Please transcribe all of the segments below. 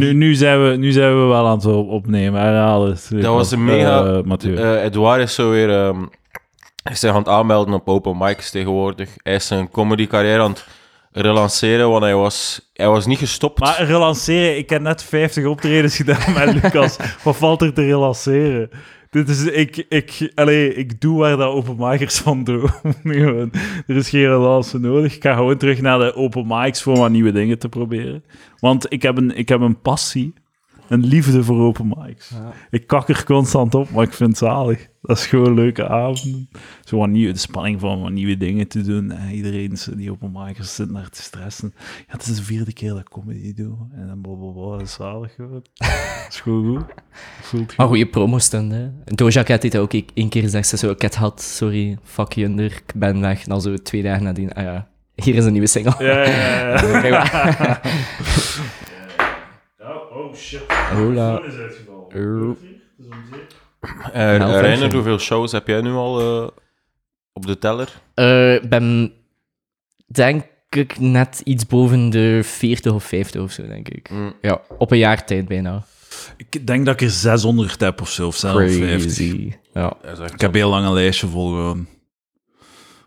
nu, nu, zijn we, nu zijn we wel aan het op- opnemen. Herhaal het. Dat was een mega... Mathieu. eh, Edouard is zo weer... hij is zich aan het aanmelden op open mics tegenwoordig. Hij is zijn comedy carrière aan het relanceren, want hij was, hij was niet gestopt. Maar relanceren, ik heb net 50 optredens gedaan met Lucas. Wat valt er te relanceren? Dit is, ik, ik, allee, ik doe waar dat openmakers van doen. Er is geen relance nodig. Ik ga gewoon terug naar de open mics voor wat nieuwe dingen te proberen. Want ik heb een, ik heb een passie, een liefde voor open mics. Ik kak er constant op, maar ik vind het zalig. Dat is gewoon leuke avonden. Zo wat nieuwe, de spanning van wat nieuwe dingen te doen. En iedereen, is- die open micers zit naar te stressen. Ja, het is de vierde keer dat ik comedy doe. En dan blablabla, dat is zalig gewoon. Dat is gewoon goed. Voelt goed. Maar goede promo-stunt, hè. Doja Cat heeft ook één keer gezegd, ze zo, ik heb het gehad, sorry, fuck je, under, ik ben weg. En dan zo twee dagen nadien, ah ja, hier is een nieuwe single. Ja, ja, ja. Maar. Oh, oh shit. Hola. is uitgevallen. Eh Malfunction. Reiner, hoeveel shows heb jij nu al eh, op de teller? Eh, Ik ben, denk ik, net iets boven de 40 of 50 of zo, denk ik. Mm. Ja, op een jaar tijd bijna. Ik denk dat ik er 600 heb of zo, of 650. Crazy. Ja. Ik heb heel lang een lijstje vol gewoon.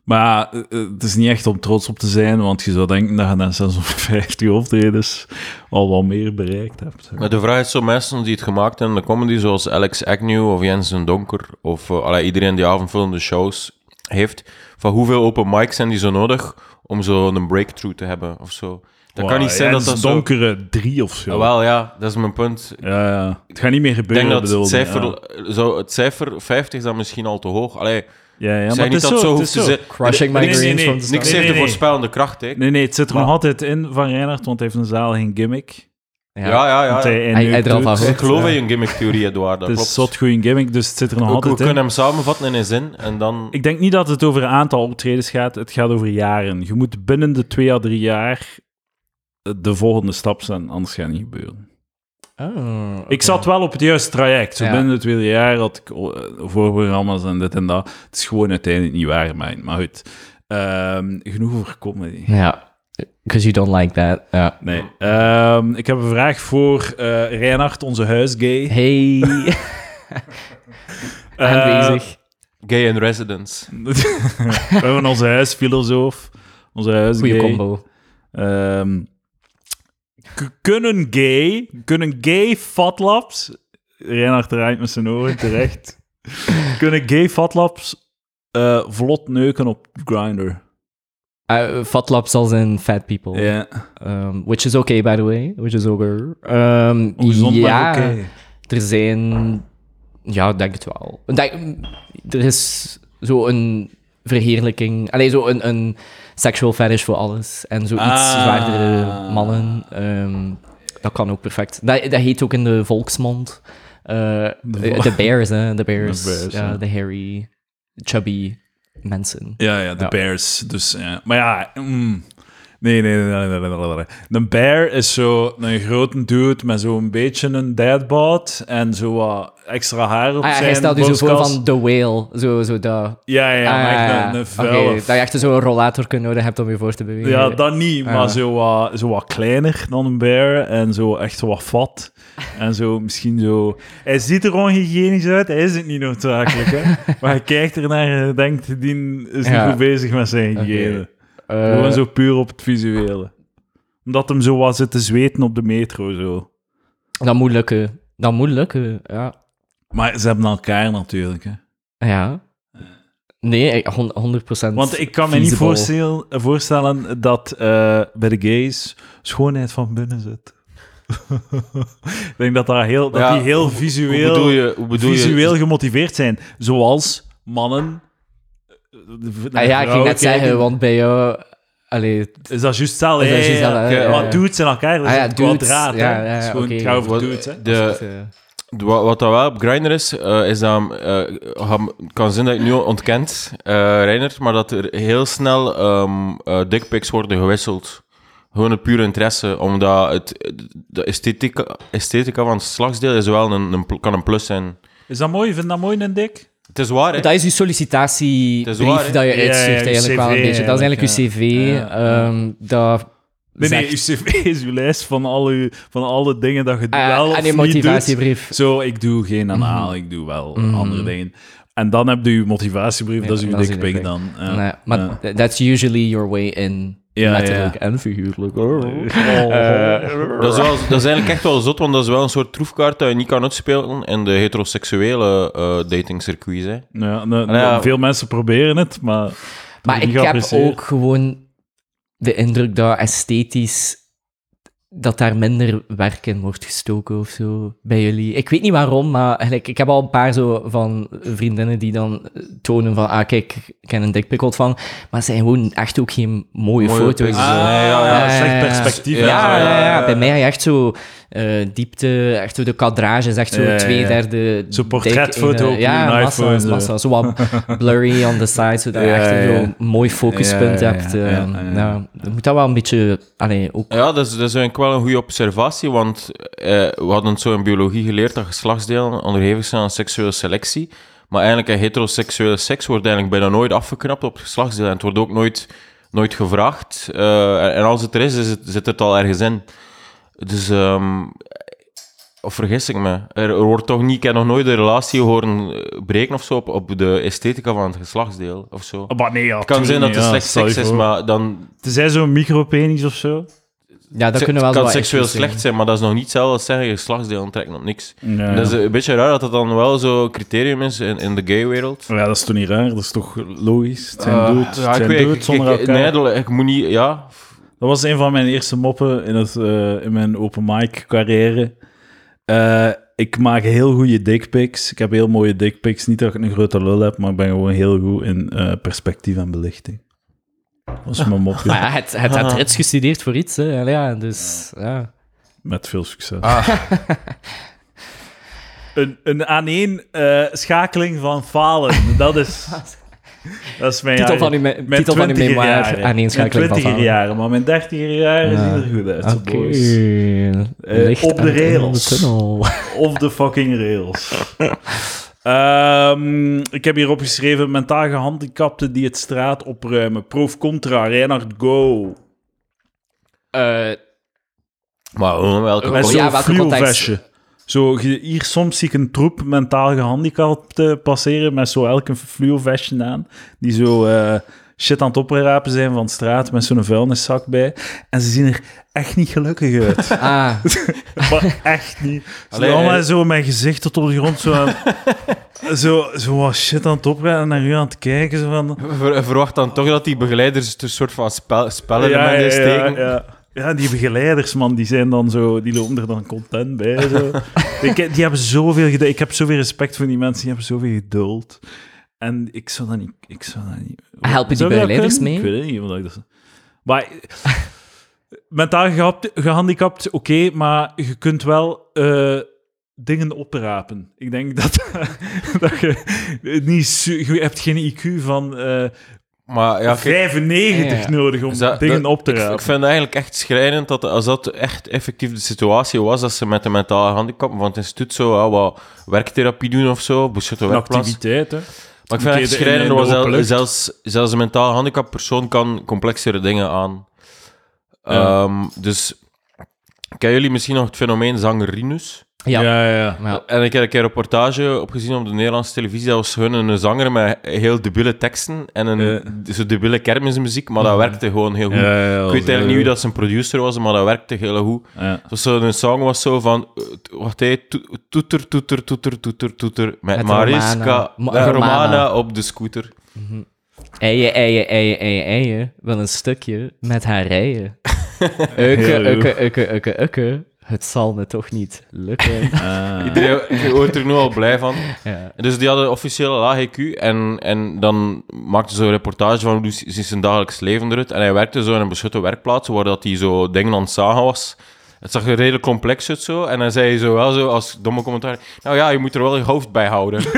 Maar eh, eh, het is niet echt om trots op te zijn, want je zou denken dat je na 650 optredens al wat meer bereikt hebt. Maar de vraag is zo mensen die het gemaakt hebben in de comedy, zoals Alex Agnew of Jens den Donker, of allee, iedereen die avondvullende shows heeft, van hoeveel open mics zijn die zo nodig om zo een breakthrough te hebben, of zo. Dat kan niet zijn dat dat zo... donkere drie of zo. Ah, wel, ja, dat is mijn punt. Ja, ja. Het gaat niet meer Ik gebeuren, denk dat het cijfer, ja. zo, het cijfer 50 is dan misschien al te hoog. Allee, Ja, ja, maar niet het is dat zo, hoeft is te zijn. Crushing my Nee, nee, dreams nee, from the Niks. Nee, heeft de nee, nee. voorspellende kracht, hè. Nee, nee, het zit er Maar- nog altijd in van Reinhard, want hij heeft een zaal geen gimmick. Ja, ja, ja. Ja. hij, hij. Ik geloof in je gimmick-theorie, Edouard. Dat Het is zot goeie gimmick, dus het zit er nog We, we altijd in. kunnen hem samenvatten in een zin en dan... Ik denk niet dat het over een aantal optredens gaat, het gaat over jaren. Je moet binnen de twee à drie jaar de volgende stap zijn, anders gaat het niet gebeuren. Oh, Ik zat wel op het juiste traject. Zo Ja. binnen het tweede jaar had ik oh, eh, voorprogramma's en dit en dat. Het is gewoon uiteindelijk niet waar, maar, maar goed. Ehm, genoeg over comedy. Ja, because you don't like that. Ja. Nee. Ehm, ik heb een vraag voor eh Reinhard, onze huisgay. Hey. Eh, Aanwezig. Gay in residence. We hebben onze huisfilosoof, onze huisgay. Goeie combo. Ehm, kunnen gay, kunnen gay fatlabs, Reinhard draait met zijn oren terecht, kunnen gay fatlabs eh vlot neuken op Grindr? Uh, fat laps als in fat people. Ja, Um, which is okay, by the way. Which is okay. Um, ongezond ja, oké. er zijn... Ja, denk het wel. Denk, er is zo een verheerlijking... Allee, zo een, een sexual fetish voor alles. En zo iets Ah. zwaardere mannen. Ehm, dat kan ook perfect. Dat, dat heet ook in de volksmond. eh, De De bears, hè. De bears. De bears, ja, ja. de hairy, chubby mensen. Ja, ja, de Ja. bears. Dus, ja. Maar ja, mm. Nee, nee, nee, nee, nee, nee. Een bear is zo een grote dude met zo'n beetje een deadbot en zo wat extra haar op Ah, ja, zijn hij stelt je zo voor van The Whale. Zo, zo dat. Ja, ja, maar Ah, echt een, een oké, vuile Dat je echt zo'n rollator nodig hebt om je voor te bewegen. Ja, dat niet, maar Ah. zo, wat, zo wat kleiner dan een bear en zo echt wat vat. En zo misschien zo... Hij ziet er onhygiënisch uit, hij is het niet noodzakelijk, hè. maar hij kijkt ernaar en denkt, die is niet Ja. goed bezig met zijn hygiëne. Gewoon zo puur op het visuele. Omdat hem zo wat zit te zweten op de metro, zo. Dat moet lukken. Dat moet lukken, ja. Maar ze hebben elkaar natuurlijk, hè. Ja. Nee, ik- hon- 100%. Want ik kan me niet voorstel- voorstellen dat eh, bij de gays schoonheid van binnen zit. ik denk dat, daar heel, dat Ja, die heel Hoe visueel, bedoel je... Hoe bedoel visueel je gemotiveerd zijn. Zoals mannen... naar Ah, ja, ik ging net zeggen, want bij jou... Allee, Is dat juist hetzelfde? Is dat Ja, juist ja, ja. ja. dudes elkaar, dat is Ah, ja, een dudes. kwadraat. Ja, ja, is gewoon dudes, hè. de, eh, Wat, wat dat wel op Grindr is, eh, is dat... eh, kan zijn dat je het nu ontkent, eh Reiner, maar dat er heel snel ehm eh, dickpics worden gewisseld. Gewoon een pure interesse, omdat het, de esthetica, esthetica van het slagsdeel is wel een, een, kan een plus zijn. Is dat mooi? Vind je dat mooi, een dik? Het is waar, hè? Dat is je sollicitatiebrief is waar, hè? dat je Ja, ja, je uitstuurt eigenlijk wel een beetje. Dat is eigenlijk je cv. ehm, dat Nee, nee, uw zegt- cv is uw lijst van al, uw, van alle dingen dat je Ah, wel of en doet. motivatiebrief. Zo, ik doe geen anaal, Mhm. ik doe wel Mhm. andere dingen. En dan heb je uw motivatiebrief, Ja, dat is uw dikpik dan. Nee, maar Ja. that's usually your way in. Ja, letterlijk ja. en figuurlijk. Oh. Eh, Dat is, wel, dat is eigenlijk echt wel zot, want dat is wel een soort troefkaart dat je niet kan uitspelen in de heteroseksuele eh datingcircuits. Hè. Ja, nou, Ah, ja. Veel mensen proberen het, maar... Maar ik heb ook gewoon de indruk dat esthetisch dat daar minder werk in wordt gestoken of zo bij jullie. Ik weet niet waarom, maar eigenlijk, ik heb al een paar zo van vriendinnen die dan tonen van, ah kijk, ik heb een dikpik ontvangen, maar het zijn gewoon echt ook geen mooie, Mooie foto's. zo. Ah, ja, ja, Ja, slecht perspectief. Ja, Ja, ja, ja, ja, bij mij heb je echt zo eh, diepte, echt zo de kadrage is echt zo Ja, ja, ja. twee derde... Zo'n portretfoto in, eh, op Ja, je massa, iPhone, zo. massa. Zo wat blurry on the side, zodat je echt zo'n mooi focuspunt Ja, ja, ja, hebt. ja, ja, ja. ja, je moet dat wel een beetje... Allee, ook... Ja, dat is, dat is eigenlijk wel een goede observatie, want eh, we hadden het zo in biologie geleerd dat geslachtsdelen onderhevig zijn aan seksuele selectie. Maar eigenlijk een heteroseksuele seks wordt eigenlijk bijna nooit afgeknapt op het geslachtsdeel. En het wordt ook nooit, nooit gevraagd. Eh, en als het er is, is het, zit het al ergens in. Dus, ehm, of vergis ik me? Er, er wordt toch niet, ik heb nog nooit een relatie horen eh, breken of zo op, op de esthetica van het geslachtsdeel of zo. Maar nee, ja, Het kan zijn dat het ja, slecht seks is, maar dan Tenzij zo'n micropenis of zo. Ja, dat kunnen wel het kan seksueel slecht zijn, maar dat is nog niet hetzelfde als zeggen geslachtsdeel trekken op niks. Ja. Dat is een beetje raar dat dat dan wel zo'n criterium is in, in de gay-wereld. Ja, dat is toch niet raar? Dat is toch logisch? Het zijn Eh, dudes, ja, het ik zijn weet- dudes ik- zonder ik- elkaar. Nee, dat- ik moet niet... Ja, Dat was een van mijn eerste moppen in, het, eh, in mijn open mic carrière. Eh, ik maak heel goede dickpics. Ik heb heel mooie dickpics. Niet dat ik een grote lul heb, maar ik ben gewoon heel goed in eh, perspectief en belichting. Dat was mijn mopje. Maar ja, het, het had Ah. Gestudeerd voor iets, hè. Ja, dus... Ja. Met veel succes. Ah. Een, een aaneen eh, schakeling van falen. Dat is, dat is mijn Titel van me- mijn titel van uw 20er memoir, jaren. aaneenschakeling van Mijn 20er falen. jaren, maar mijn 30er jaren Ja. zien er goed uit. zo, Oké. boys. Eh, op de rails. Of de fucking rails. Ehm, ik heb hier opgeschreven: mentaal gehandicapten die het straat opruimen. Prof contra, Reinhard Go. Eh, maar welke... Ja, welke fluo-vestje. Zo, hier soms zie ik een troep mentaal gehandicapten passeren met zo elk een fluo-vestje aan. Die zo eh, shit aan het oprapen zijn van straat met zo'n vuilniszak bij. En ze zien er echt niet gelukkig uit. ah, maar echt niet. Ze Allee, zijn allemaal eh. zo met gezicht tot op de grond zo, aan- zo, zo wat shit aan het oprapen en naar u aan het kijken. Zo van, Ver- verwacht dan toch dat die begeleiders een soort van spel, spelelement ja, in steken. ja. Ja, die begeleiders, man, die zijn dan zo, die lopen er dan content bij. Zo. ik, die hebben zoveel geduld. Ik heb zoveel respect voor die mensen, die hebben zoveel geduld. En ik zou dat niet... Ik zou dat niet Helpen die begeleiders mee? Ik weet het niet. Omdat ik dat... Maar mentaal gehapt- gehandicapt, oké, maar je kunt wel eh, dingen oprapen. Ik denk dat, dat je niet... Je hebt geen IQ van eh, Maar ja, kijk, 95 Ja, ja. nodig om dat- dingen dat- op te ik, rapen. ik vind het eigenlijk echt schrijnend dat als dat echt effectief de situatie was, dat ze met de mentale handicap van het instituut zo ja, wat werktherapie doen of zo, beschutte Een werkplaats. activiteit, hè. Maar ik vind het Een schrijnend, in de want open zel- lucht. zelfs, zelfs een mentaal handicap persoon kan complexere dingen aan. Ja. Ehm, dus, kennen jullie misschien nog het fenomeen zangerinus? Ja. ja, ja. ja. En ik heb een keer een reportage opgezien op de Nederlandse televisie. Dat was gewoon een zanger met heel debiele teksten en een zo debiele kermismuziek, maar dat werkte gewoon heel goed. Ja, ja, ik weet eigenlijk niet wie dat zijn producer was, maar dat werkte heel goed. Ja. Dus zo, een song was zo van... eh, Wacht, to- toeter, toeter, toeter, toeter, toeter. Met, Met Mariska Romana. Romana. Op de scooter. Eien, eien, eien, eien, eien. Wel een stukje met haar rijen. Ukke, ukke, ukke, ukke, ukke. Het zal me toch niet lukken. Ah. Iedereen wordt er nu al blij van. ja. Dus die hadden officieel laag IQ en, en dan maakte ze een reportage van hoe ziet zijn dagelijks leven eruit. En hij werkte zo in een beschutte werkplaats waar dat hij zo dingen aan het zagen was. Het zag er redelijk complex uit zo. En dan zei hij zo wel zo als domme commentaar... Nou ja, je moet er wel je hoofd bij houden.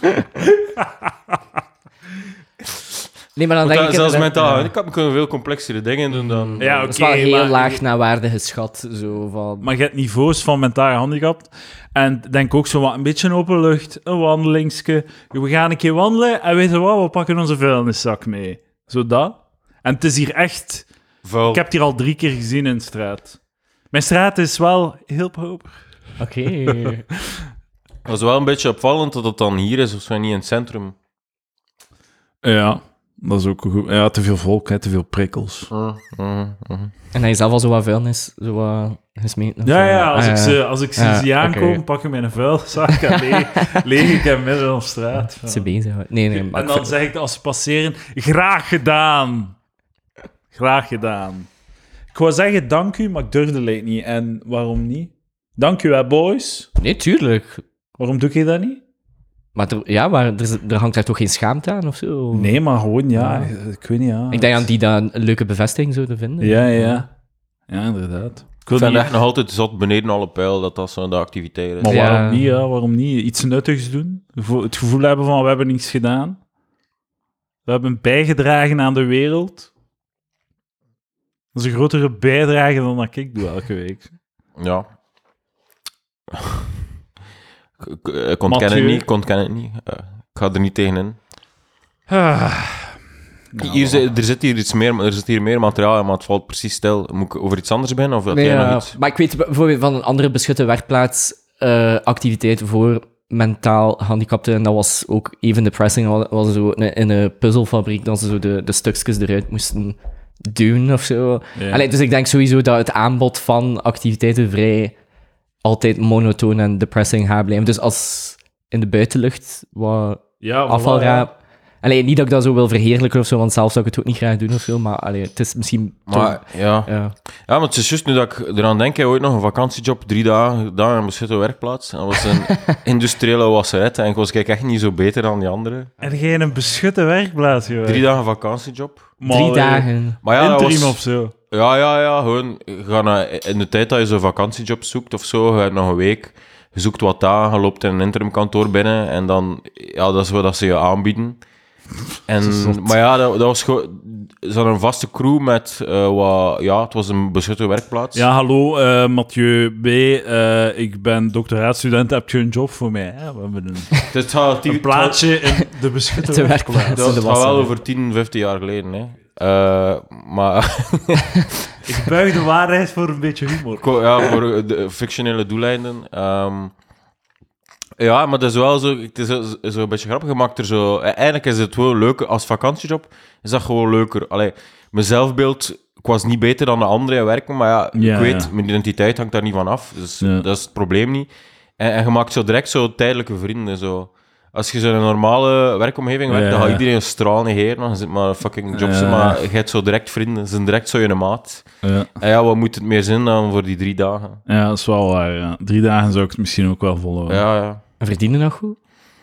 Nee, maar dan denk dat- ik... zelfs mentaal ja. handicap kunnen veel complexere dingen doen dan... Ja, Het is oké, wel heel maar- laag naar waarde geschat. Zo van... Maar je hebt niveaus van mentaal gehandicapt. En denk ook zo wat een beetje open lucht, een wandelingsje. We gaan een keer wandelen en weet je wat, we pakken onze vuilniszak mee. Zo dat. En het is hier echt... Vuil. Ik heb het hier al drie keer gezien in de straat. Mijn straat is wel heel proper. Oké. Dat is wel een beetje opvallend dat het dan hier is, of zo niet in het centrum. Ja, dat is ook goed. Ja, te veel volk, hè, te veel prikkels. Mhm. en hij zelf al zo wat vuilnis, zo wat gesmeten. of Ja, ja, als, Ah, ik ze, als ik ze zie aankomen, pak ik mijn vuilzak en leeg, leeg ik hem midden op straat. Ze bezig. houden. Nee, nee, maar En ik dan zeg ik als ze passeren, graag gedaan. Graag gedaan. Ik wou zeggen dank u, maar ik durfde het niet. En waarom niet? Dank u, hè, boys. Nee, tuurlijk. Waarom doe je dat niet? Maar, er, ja, maar er, er hangt daar toch geen schaamte aan of zo? Nee, maar gewoon, ja. Ja. Ik weet niet, ja. Ik denk aan die dat een leuke bevestiging zouden vinden. Ja, ja. Ja, inderdaad. Ik vind niet... het echt nog altijd zot beneden alle pijl dat dat zo de activiteit is. Maar Ja. waarom niet, ja? Waarom niet? Iets nuttigs doen? Het gevoel hebben van, we hebben niets gedaan. We hebben bijgedragen aan de wereld. Dat is een grotere bijdrage dan dat ik doe elke week. Ja. Ik, ik ontken het niet, ik ontken het niet. Eh, ik ga er niet tegenin. Ah. Hier, zit- er, zit hier iets meer, er zit hier meer materiaal maar het valt precies stil. Moet ik over iets anders beginnen? Of Nee, jij ja, nog iets? Maar ik weet bijvoorbeeld van een andere beschutte werkplaats eh, activiteit voor mentaal gehandicapten. En dat was ook even depressing. Was, was zo in, in een puzzelfabriek dat ze zo de, de stukjes eruit moesten duwen of zo. Ja. Allee, dus ik denk sowieso dat het aanbod van activiteiten vrij altijd monotoon en depressing gaat blijven. Dus als in de buitenlucht wat ja, voilà, afvalraap... Allee, niet dat ik dat zo wil verheerlijken of zo, want zelf zou ik het ook niet graag doen of zo, maar allee, het is misschien... toch- Maar ja. ja. ja, maar het is juist nu dat ik eraan denk, ik ooit nog een vakantiejob, drie dagen in een beschutte werkplaats. En dat was een industriële wasseret en ik was kijk, echt niet zo beter dan die anderen. En jij een beschutte werkplaats, joh. Drie dagen vakantiejob. Maar, Drie dagen. Maar ja, dat interim was... of zo. Ja, ja, ja. Gewoon, je gaat naar- in de tijd dat je zo'n vakantiejob zoekt of zo, je hebt nog een week, je zoekt wat dagen, je loopt in een interimkantoor binnen en dan, ja, dat is wat ze je aanbieden. En, maar ja, dat, dat was gewoon, ze hadden een vaste crew met eh, wat, ja, het was een beschutte werkplaats. Ja, hallo, eh, Mathieu B. eh, ik ben doctoraatstudent. Heb je een job voor mij? Hè? We hebben een, Het gaat, een plaatsje in de beschutte Te werkplaats. dat gaat wel over 10, 15 jaar geleden. Hè. Eh, maar Ik buig de waarheid voor een beetje humor. Ja, voor de fictionele doeleinden. Ehm, ja, maar dat is wel zo, het is zo, zo een beetje grappig gemaakt. Er zo, eh, eigenlijk is het wel leuker, als vakantiejob is dat gewoon leuker. Allee, mijn zelfbeeld, ik was niet beter dan de anderen in werken, maar ja, Ja, ik weet, ja. mijn identiteit hangt daar niet van af. Dus Ja. dat is het probleem niet. En, en je maakt zo direct zo tijdelijke vrienden. Zo. Als je zo in een normale werkomgeving werkt, Ja, dan gaat ja. iedereen een straal negeren. Dan zit maar fucking jobs, Ja. maar je hebt zo direct vrienden. Ze zijn direct zo in een maat. Ja. En ja, wat moet het meer zin dan voor die drie dagen? ja, dat is wel waar. Ja. Drie dagen zou ik het misschien ook wel volhouden. Ja, ja. En verdienen nog goed?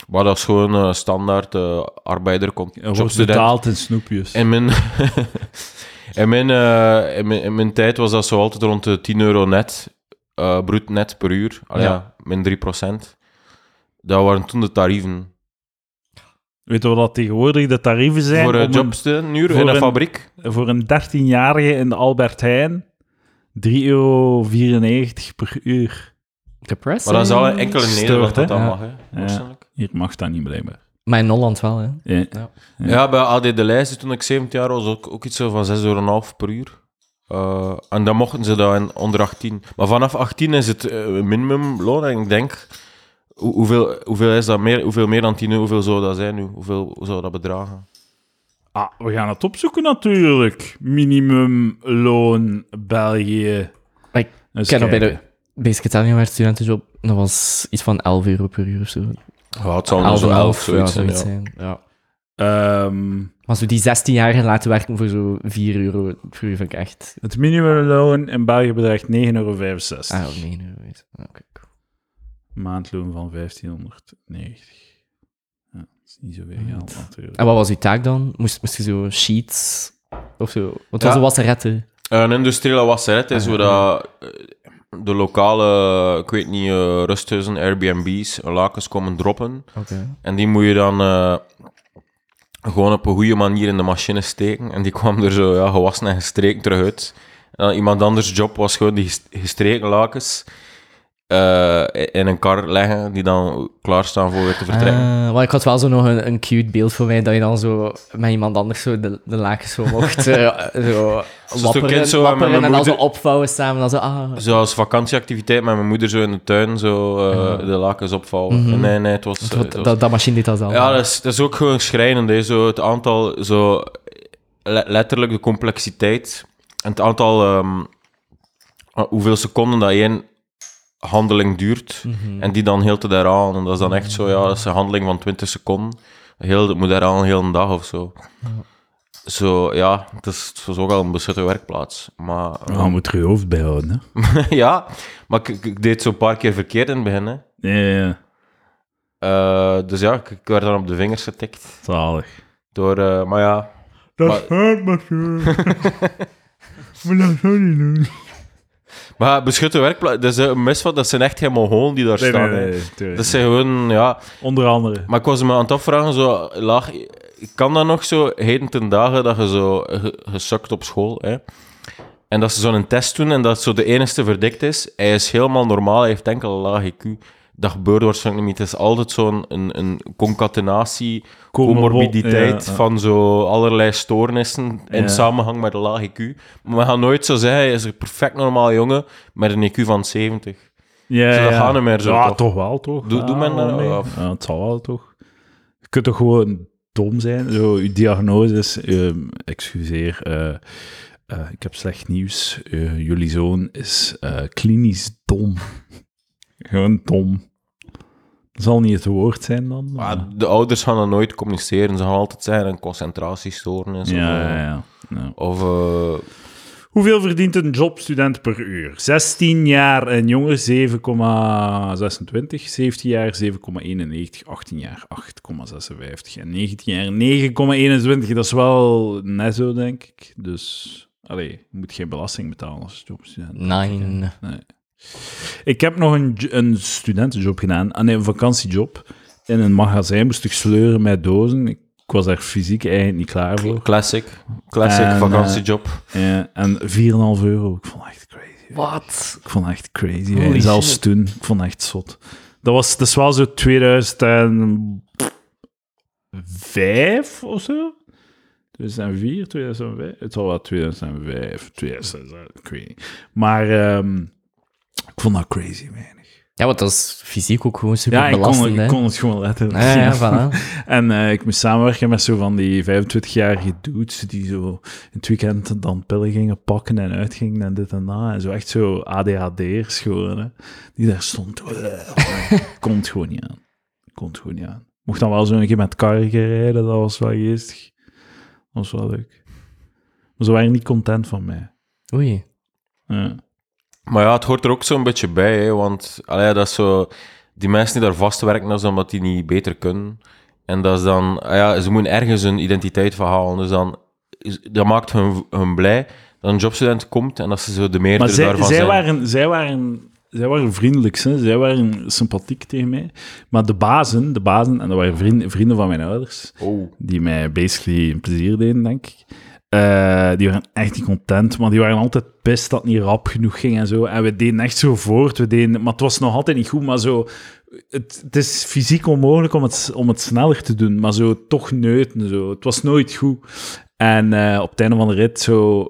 Maar dat is gewoon eh, standaard eh arbeider, Er wordt betaald in snoepjes. In mijn, in, mijn, eh, in, mijn, in mijn tijd was dat zo altijd rond de 10 euro net, eh bruut net per uur. Allee, Ja. ja. min 3 procent. Dat waren toen de tarieven. Weet je wat dat tegenwoordig de tarieven zijn? voor om een uur voor in een fabriek. voor een 13-jarige in de Albert Heijn 3,94 euro per uur. Depressing? Maar dat is al een enkele Nederland dat Ja. mag, hè, waarschijnlijk. Hier mag dat niet blijkbaar. Maar in Holland wel, hè. Ja. Ja. Ja, bij AD De Leijzen, toen ik 17 jaar was, ook, ook iets zo van 6,5 euro per uur. Eh, en dan mochten ze dat in onder 18. Maar vanaf 18 is het eh, minimumloon. En ik denk, hoe- hoeveel, hoeveel is dat meer? Hoeveel meer dan 10 euro? Hoeveel zou dat zijn nu? Hoeveel hoe zou dat bedragen? Ah, we gaan het opzoeken natuurlijk. Minimumloon België. Ik Eens ken nog bij de. Basic Italian werd studentenjob, dat was iets van 11 euro per uur of zo. Ja, het zal nog zo 11 zoiets, ja, zijn, zoiets ja. zijn. Ja. Ehm, Maar zo die 16-jarigen laten werken voor zo 4 euro per uur vind ik echt... het minimumloon in België bedraagt 9,65 euro. Ah, oh, nee, nee, weet. Maandloon van 1590. Ja, dat is niet zoveel geld natuurlijk. En wat was uw taak dan? Moest, moest je zo sheets of zo? Want het Ja. was een wasseretten. Een industriële wasseret is Ah, hoe dat eh, de lokale, ik weet niet, eh, rusthuizen, Airbnb's, lakens komen droppen. Oké. En die moet je dan eh, gewoon op een goede manier in de machine steken. En die kwam er zo ja, gewassen en gestreken terug uit. En dan iemand anders job was gewoon die ges- gestreken lakens eh, in een kar leggen die dan klaarstaan voor weer te vertrekken. Ah, maar ik had wel zo nog een, een cute beeld voor mij dat je dan zo met iemand anders zo de, de lakens zo mocht eh, zo wapperen, kind zo wapperen en dan zo moeder- opvouwen samen. Dan zo, ah, Zoals vakantieactiviteit met mijn moeder zo in de tuin, zo eh, de lakens opvouwen. Mhm. Nee, nee, het was... eh, dat, het was- dat, dat machine deed dat al. Ja, dat is, dat is ook gewoon schrijnend. Hè. Zo het aantal, zo, le- letterlijk de complexiteit. En het aantal, ehm, uh, hoeveel seconden dat één handeling duurt. Mhm. En die dan heel te daaraan. En dat is dan echt zo, ja, dat is een handeling van 20 seconden. Heel, het moet daaraan een hele dag of zo. Zo, ja, het is, het is ook al een beschutte werkplaats. Maar, Je moet er je hoofd bij houden, hè. ja, maar ik, deed het zo een paar keer verkeerd in het begin. Hè. Ja, ja, Eh, dus ja, ik, ik werd dan op de vingers getikt. zalig. Door, eh, maar ja, Dat Maar- is hard, maar Maar dat zou niet doen. Maar beschutte werkplaats, dat is een misvat, dat zijn echt geen Mongolen die daar Nee, staan. nee. Dat zijn gewoon, ja... Onder andere. Maar ik was me aan het afvragen, zo laag... Kan dat nog zo, heden ten dagen, dat je zo ge- gesukt op school, hè? En dat ze zo'n test doen en dat zo de enige verdikt is. Hij is helemaal normaal, hij heeft enkel een laag IQ. Dat gebeurt waarschijnlijk niet. Het is altijd zo'n een, een concatenatie, comorbiditeit Ja, ja. van zo allerlei stoornissen in Ja. samenhang met een laag IQ. Maar we gaan nooit zo zeggen, hij is een perfect normaal jongen met een IQ van 70. Ja, Zo, dat niet meer zo, Ja, toch? toch, wel, toch? Doe- men dat mee. of- Ja, het zal wel, toch? Je kunt toch gewoon dom zijn? Zo, je diagnose is... ehm, excuseer, eh, eh, ik heb slecht nieuws. Eh, jullie zoon is klinisch dom. Gewoon dom. Dat zal niet het woord zijn dan. maar- Maar de ouders gaan dan nooit communiceren. Ze gaan altijd zeggen een concentratiestoornis. ja, of, ja, ja. ja. Of eh, Hoeveel verdient een jobstudent per uur? 16 jaar en jonger 7,26, 17 jaar 7,91, 18 jaar 8,56 en 19 jaar 9,21. Dat is wel netto, denk ik. Dus, allee, je moet geen belasting betalen als jobstudent. Nine. Nee. Ik heb nog een, een studentenjob gedaan, ah, nee, een vakantiejob. In een magazijn moest ik sleuren met dozen. Ik was daar fysiek eigenlijk niet klaar voor. classic. Classic En, vakantiejob. Ja, en 4,5 euro. Ik vond het echt crazy. Wat? Ik vond het echt crazy. Holy. Zelfs shit. toen. Ik vond het echt zot. Dat was, dat wel zo 2005 of zo? 2004, 2005? Het zal wel 2005, 2006, ik weet niet. Maar ehm, ik vond dat crazy weinig. Ja, want dat is fysiek ook gewoon super Ja, ik kon, ik kon het gewoon letterlijk. Ja, ja, zien. voilà. En eh, ik moest samenwerken met zo van die 25-jarige dudes die zo in het weekend dan pillen gingen pakken en uitgingen en dit en dat. En zo echt zo ADHD'ers gewoon, hè. Die daar stond. kon het gewoon niet aan. Kon het gewoon niet aan. Mocht dan wel zo een keer met karren rijden, dat was wel geestig. Dat was wel leuk. Maar ze waren niet content van mij. Oei. Ja. Maar ja, het hoort er ook zo'n beetje bij, hè, want allee, dat is zo... Die mensen die daar vastwerken, dat is omdat die niet beter kunnen. En dat is dan... ah ja, ze moeten ergens hun identiteit verhalen. Dus dan... Dat maakt hun, hun blij dat een jobstudent komt en dat ze zo de meerdere Maar zij, daarvan zij, zijn. waren, zij, waren, zij waren vriendelijk, hè? zij waren sympathiek tegen mij. Maar de bazen, de bazen en dat waren vrienden, vrienden van mijn ouders, Oh. die mij basically een plezier deden, denk ik. Eh, die waren echt niet content, maar die waren altijd pist dat het niet rap genoeg ging en zo. En we deden echt zo voort, we deden, maar het was nog altijd niet goed, maar zo... Het, is fysiek onmogelijk om het, om het sneller te doen, maar zo toch neuten. Zo. Het was nooit goed. En eh, op het einde van de rit zo,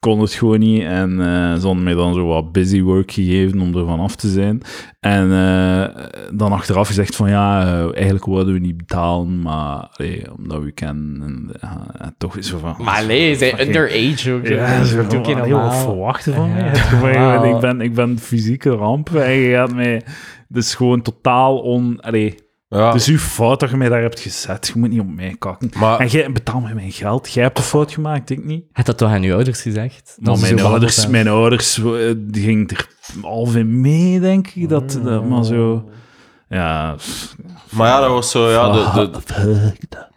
kon het gewoon niet. En eh ze hadden mij dan zo wat busy work gegeven om er van af te zijn. En eh, dan achteraf gezegd van ja, eh, eigenlijk wilden we niet betalen, maar allee, omdat we kennen. En, toch is zo van... Maar nee, fucking- underage ook. Ja, ze doe ik heel wat verwachten van mij. Ik, ben, ik ben fysieke ramp en je gaat mij... Dus gewoon totaal on... Allee, Ja, het is uw fout dat je mij daar hebt gezet. Je moet niet op mij kakken. maar En jij betaalt mij mijn geld. Jij hebt de fout gemaakt, ik niet. Had dat toch aan uw ouders gezegd? Mijn ouders, mijn ouders, eh, die gingen er half in mee, denk ik. Dat, dat maar zo... Ja... Maar ja, dat was zo, ja, de, de, Fuck dat.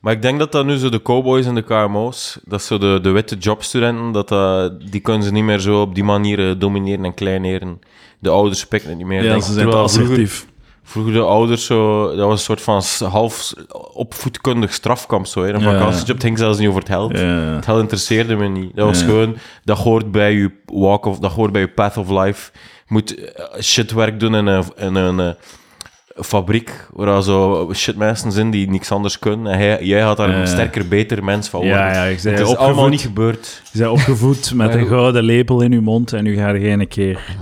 maar ik denk dat dat nu zo de cowboys en de KMO's, dat zo de, de witte jobstudenten, dat, dat, die kunnen ze niet meer zo op die manier domineren en kleineren. De ouders pikken het niet meer. Ja, denk ze zijn te vroeger, assertief. Vroeger de ouders zo... Dat was een soort van half opvoedkundig strafkamp, zo. Hè. Een Ja. vakantiejob, het ging zelfs niet over het geld. Ja. Het geld interesseerde me niet. Dat was Ja. gewoon... Dat hoort bij je walk of... Dat hoort bij je path of life. Je moet eh, shitwerk doen in een... In een eh, fabriek waar er zo shitmensen zijn die niks anders kunnen. En hij, jij had daar een sterker, beter mens van worden. Ja, ja, ik zei Het is opgevoed- allemaal niet gebeurd. Je bent opgevoed met een gouden lepel in je mond en nu ga je een keer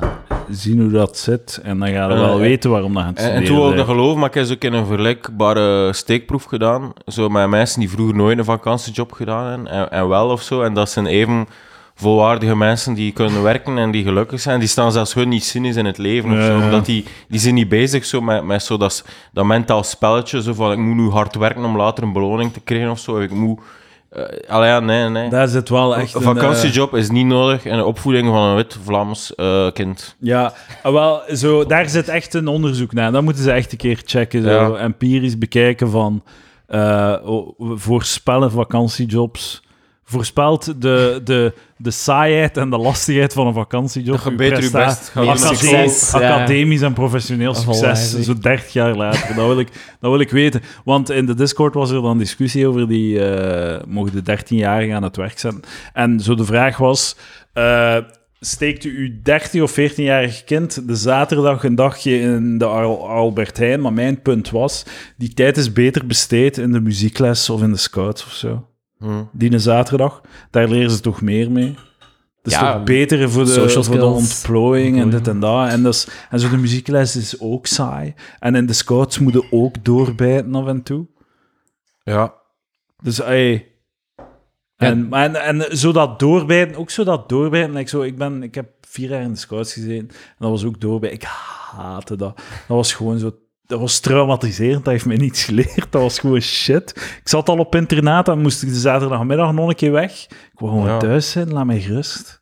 zien hoe dat zit. En dan ga je wel ja. weten waarom dat aan het En, toen wou ik dat geloven, maar ik heb ook in een vergelijkbare steekproef gedaan. Zo met mensen die vroeger nooit een vakantiejob gedaan hebben, en, en wel of zo. En dat zijn even volwaardige mensen die kunnen werken en die gelukkig zijn. Die staan zelfs gewoon niet cynisch in het leven of zo. Omdat die, die zijn niet bezig zo met, met zo dat, dat mentaal spelletje. Zo van, ik moet nu hard werken om later een beloning te krijgen of zo. Ik moet... eh allee, ja, nee, nee. Daar zit wel echt Een een, eh, vakantiejob is niet nodig in de opvoeding van een wit Vlaams eh, kind. Ja, ah, wel, zo, daar zit echt een onderzoek naar. Dat moeten ze echt een keer checken. Zo, Ja. Empirisch bekijken van voorspellen vakantiejobs. Voorspelt de, de, de saaiheid en de lastigheid van een vakantiejob. Dat je beter je best Academisch. Ja. en professioneel succes, zo 30 jaar later. Dat wil, ik, dat wil ik weten. Want in de Discord was er dan discussie over die eh mogen de 13-jarigen aan het werk zetten. En zo de vraag was: eh, steekt u uw 13 of 14-jarig kind de zaterdag een dagje in de Al- Albert Heijn? Maar mijn punt was: die tijd is beter besteed in de muziekles of in de scouts of zo. Hm. Die een zaterdag, daar leren ze toch meer mee. Dat is Ja, toch beter voor de, social voor de skills. ontplooiing en dit en dat. En, dat is, en zo de muziekles is ook saai. En in de scouts moeten ook doorbijten af en toe. Ja. Dus, ey. En, en, en zo dat doorbijten, ook zo dat doorbijten. Ik, zo, ik, ben, ik heb vier jaar in de scouts gezeten en dat was ook doorbijten. Ik haatte dat. Dat was gewoon zo... Dat was traumatiserend, dat heeft mij niets geleerd. Dat was gewoon shit. Ik zat al op internaat en moest ik de zaterdagmiddag nog een keer weg. Ik wou gewoon Ja. thuis zijn, laat mij gerust.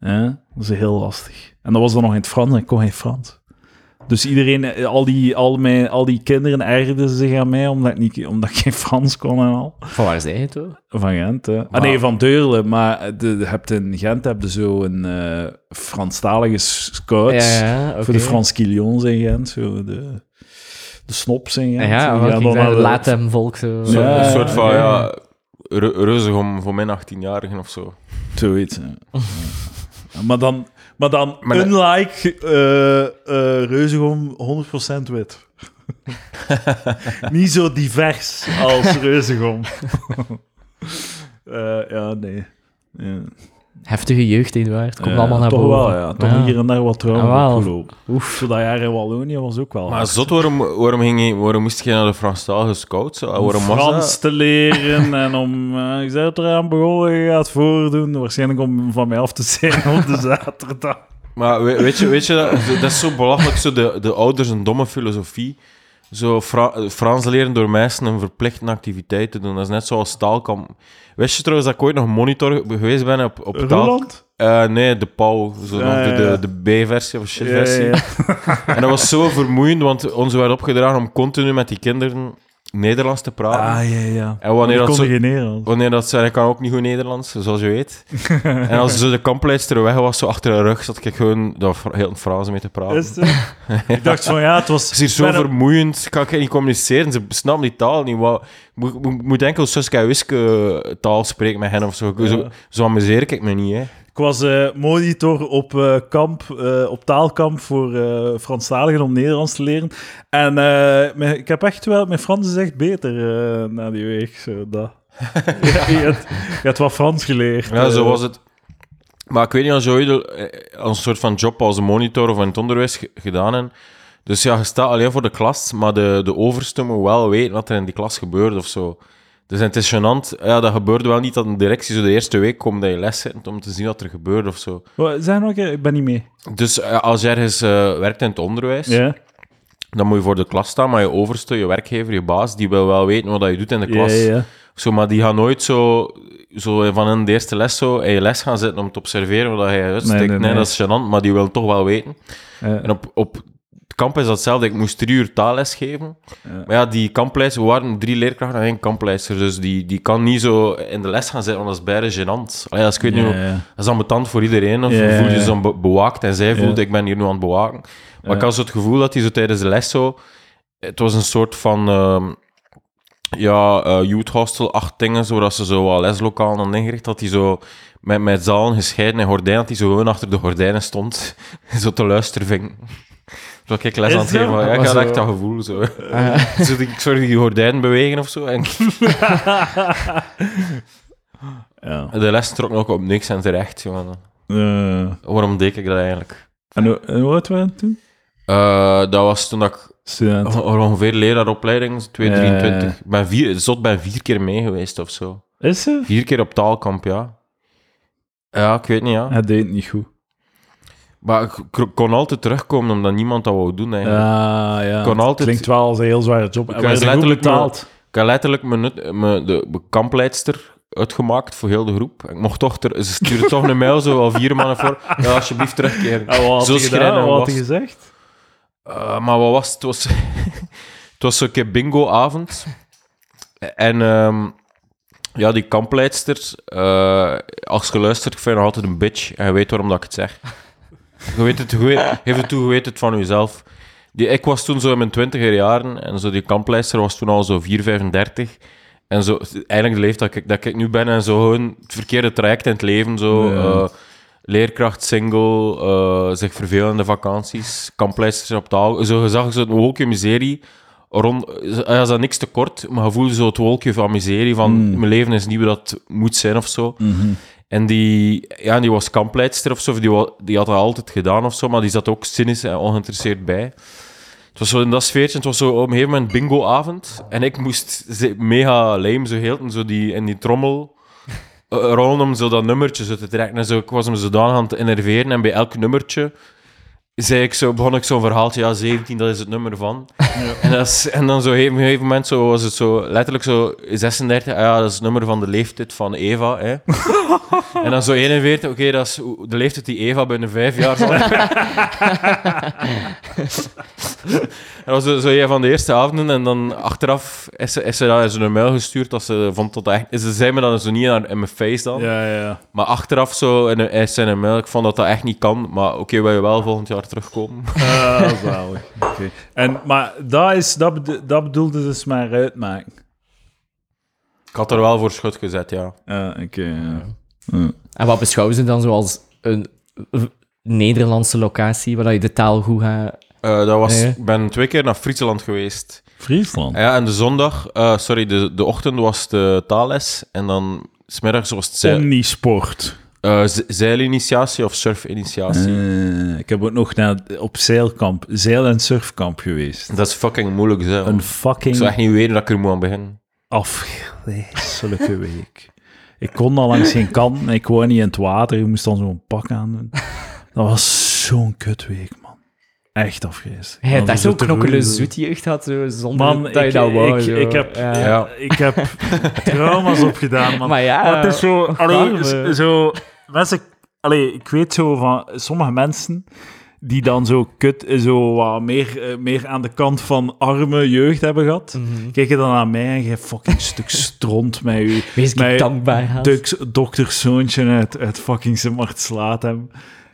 Ja, dat is heel lastig. En dat was dan nog in het Frans en ik kon geen Frans. Dus iedereen, eh, al die, al, mijn, al die kinderen ergerden zich aan mij omdat ik, niet, omdat ik geen Frans kon en al. Van waar zei je hoor? Van Gent, hè. Ah, nee, van Deurle. Maar de, hebt in Gent heb je zo een eh Franstalige ja, oké. Voor de Frans Quillons in Gent. Zo de, de snops in Gent. Ja, ging dan zeggen, naar de- laat hem volk zo. Zo, Ja, een soort van, ja. ja, re- reuzig om voor mijn 18-jarigen of zo. Zoiets, ja. Ja, Maar dan, maar dan Maar unlike eh eh Reuzegom 100% wit. Niet zo divers als Reuzegom. Eh, ja, nee. Ja. Heftige jeugd, Eduard. Komt Ja, allemaal naar toch boven. wel, ja. Toch hier en daar wat Ah, trauma opgelopen. Oef. Dat jaar in Wallonië was ook wel Maar hard. zot, waarom, waarom, ging je, waarom moest je naar de Franstalige scouts? om Waarom was Frans te leren en om... eh ik zei het eraan begonnen, je gaat voordoen. Waarschijnlijk om van mij af te zijn op de zaterdag. Maar we- weet je, weet je dat, dat is zo belachelijk, zo de, de ouders een domme filosofie. Zo Fra- Frans leren door mensen een verplichte activiteit te doen. Dat is net zoals taalkamp. Wist je trouwens dat ik ooit nog monitor geweest ben op, op taal? Eh, nee, de Pauw. Zo Ja, de, ja, ja. de, de B-versie of shit-versie. En dat was zo vermoeiend, want ons werd opgedragen om continu met die kinderen Nederlands te praten. Ah, ja, ja. En wanneer dat geen Nederlands. Wanneer dat zei, ik kan ook niet goed Nederlands, zoals je weet. en als zo de kampleidster weg was, zo achter haar rug, zat ik gewoon daar Fra- heel Frans mee te praten. Is het? ik dacht van, ja, het was... Het is hier zo ben een- vermoeiend, kan ik niet communiceren, ze snappen die taal niet. Wat, moet, moet, moet enkel Suske en Wiske taal spreken met hen of zo. Ja. Zo, zo amuseer ik me niet, hè. Ik was eh, monitor op, eh, kamp, eh, op taalkamp voor eh Franstaligen om Nederlands te leren. En eh, mijn- ik heb echt wel... Mijn Frans is echt beter eh, na die week. Zo, dat. je, je, hebt, je hebt wat Frans geleerd. Ja, zo was het. Maar ik weet niet als je ooit een soort van job als monitor of in het onderwijs ge- gedaan hebt. Dus ja, je staat alleen voor de klas, maar de, de overste moet wel weten wat er in die klas gebeurt of zo. Dus het is gênant. Ja, dat gebeurde wel niet dat een directie zo de eerste week komt dat je les zit om te zien wat er gebeurt of zo. Zeg nog ik ben niet mee. Dus eh, als je ergens eh, werkt in het onderwijs, Ja? dan moet je voor de klas staan, maar je overste, je werkgever, je baas, die wil wel weten wat je doet in de klas. ja, ja. Zo, maar die gaan nooit zo, zo van in de eerste les zo in je les gaan zitten om te observeren wat je uitsteekt. Nee, Nee, nee, nee. dat is gênant, maar die willen toch wel weten. En op, op het kamp is datzelfde. Ik moest drie uur taalles geven. Ja. Maar ja, die kampleister, we waren drie leerkrachten en één kampleister. Dus die, die kan niet zo in de les gaan zitten, want dat is bijna gênant. Allee, als ik weet niet, Ja, dat is ambetant voor iedereen. Of voel je zo be- bewaakt en zij voelt, ik ben hier nu aan het bewaken. Maar ik had zo het gevoel dat hij zo tijdens de les zo... Het was een soort van... ehm, ja, eh youth hostel, acht dingen, zodat ze zo wat leslokaal hadden ingericht, dat hij zo met, met zalen gescheiden en gordijnen, dat hij zo gewoon achter de gordijnen stond, zo te luisteren ving. Zo ik les aan het geven, maar ja, ik had zo- echt dat gevoel, zo. Zo, ik zorg die gordijnen bewegen of zo, en Ja. de les trok nog op niks en terecht, jongen. Eh, Waarom deed ik dat eigenlijk? en hoe, en hoe oud waren het toen? Eh, dat was toen dat ik Student. on- ongeveer leraaropleiding, 2, Ja, 23. ja. Ik ben vier, zot ben vier keer mee geweest of zo. Is ze? Vier keer op taalkamp, ja. Ja, ik weet niet, ja. Hij deed het niet goed. Maar ik kon altijd terugkomen omdat niemand dat wou doen, eigenlijk. Ja, ja. Kon altijd- Klinkt wel als een heel zware job. Ik goed letterlijk betaald. Ik letterlijk mijn, de, de kampleidster uitgemaakt voor heel de groep. Ik mocht toch... Ter, ze stuurde toch een mail, zo al vier maanden voor. Ja, alsjeblieft terugkeren. En wat Zo gedaan? Wat had hij gezegd? Uh, maar wat was het? Was, het was zo'n keer bingo-avond. En ehm, ja, die kampleidster, eh, als je luistert, ik vind haar altijd een bitch. En je weet waarom dat ik het zeg. Je weet het, je weet, geef het toe, je weet het van jezelf. Die, ik was toen zo in mijn twintiger jaren en zo die kampleidster was toen al zo 4, 35. En zo, eigenlijk de leeftijd dat ik, dat ik nu ben en zo gewoon het verkeerde traject in het leven. Zo, Ja. eh, leerkracht, single, eh, zich vervelen in de vakanties, kampleidsters op taal. Zo, zag zo'n wolkje miserie. Rond, hij had niks te kort, maar je voelde zo het wolkje van miserie van Mm. mijn leven is niet wat het moet zijn of zo. Mhm. En die, ja, die was kampleidster of zo, die, die had dat altijd gedaan of zo, maar die zat ook cynisch en ongeïnteresseerd bij. Het was zo in dat sfeertje, het was zo op een gegeven moment bingo-avond. En ik moest mega lame, zo heel zo die, in die trommel eh, rollen om zo dat nummertje zo te trekken. En zo, ik was hem zodanig aan het enerveren en bij elk nummertje zei ik zo, begon ik zo'n verhaaltje, ja, 17, dat is het nummer van. En, dat is, en dan zo op een gegeven moment zo, was het zo, letterlijk zo 36, ah ja, dat is het nummer van de leeftijd van Eva. Hè. en dan zo 41, oké, dat is de leeftijd die Eva binnen vijf jaar zal Dat was zo- zo een van de eerste avonden en dan achteraf is ze, is ze daar zo'n mail gestuurd dat ze vond dat echt... Ze zei me dan zo niet aan, in mijn face dan, Ja, ja. maar achteraf zo in een, is ze een mail, ik vond dat dat echt niet kan, maar oké, wil je wel volgend jaar terugkomen? Ah, zalig. Oké. En, maar dat, is, dat, dat bedoelde dus maar uitmaken. Ik had er wel voor schut gezet, ja. Ja, oké. ja. Ja. En wat beschouwen ze dan zoals een Nederlandse locatie waar je de taal goed gaat... Eh, dat was. Ik ben twee keer naar Friesland geweest. Friesland. Ja, en de zondag, eh, sorry, de, de ochtend was de taalles. En dan smiddags was het zeil, Omnisport. Eh, ze- zeilinitiatie of surfinitiatie. Eh, ik heb ook nog naar, op zeilkamp, zeil- en surfkamp geweest. Dat is fucking moeilijk, zo. Een Ik fucking zou echt niet weten dat ik er moet aan beginnen. afgrijzelijke week. Ik kon al langs geen kant, ik woon niet in het water. Je moest dan zo'n pak aandoen. Dat was zo'n kutweek, man. Echt afgrijzelijk. Hij had Dat echt was zo'n zo knokkele zoet jeugd gehad, zo, zonder Man, dat je ik, dat wou. ik, ik, heb, Ja. Ja. ik heb trauma's opgedaan, man. Maar ja, Maar het is zo, allee, arme. zo, zo- mensen, allee, ik weet zo van sommige mensen die dan zo kut, zo wat meer, eh, meer aan de kant van arme jeugd hebben gehad. Mhm. Kijk je dan naar mij en je fucking stuk stront met je Wees met dankbaar. Dux, dokterzoontje uit, uit fucking Sint slaat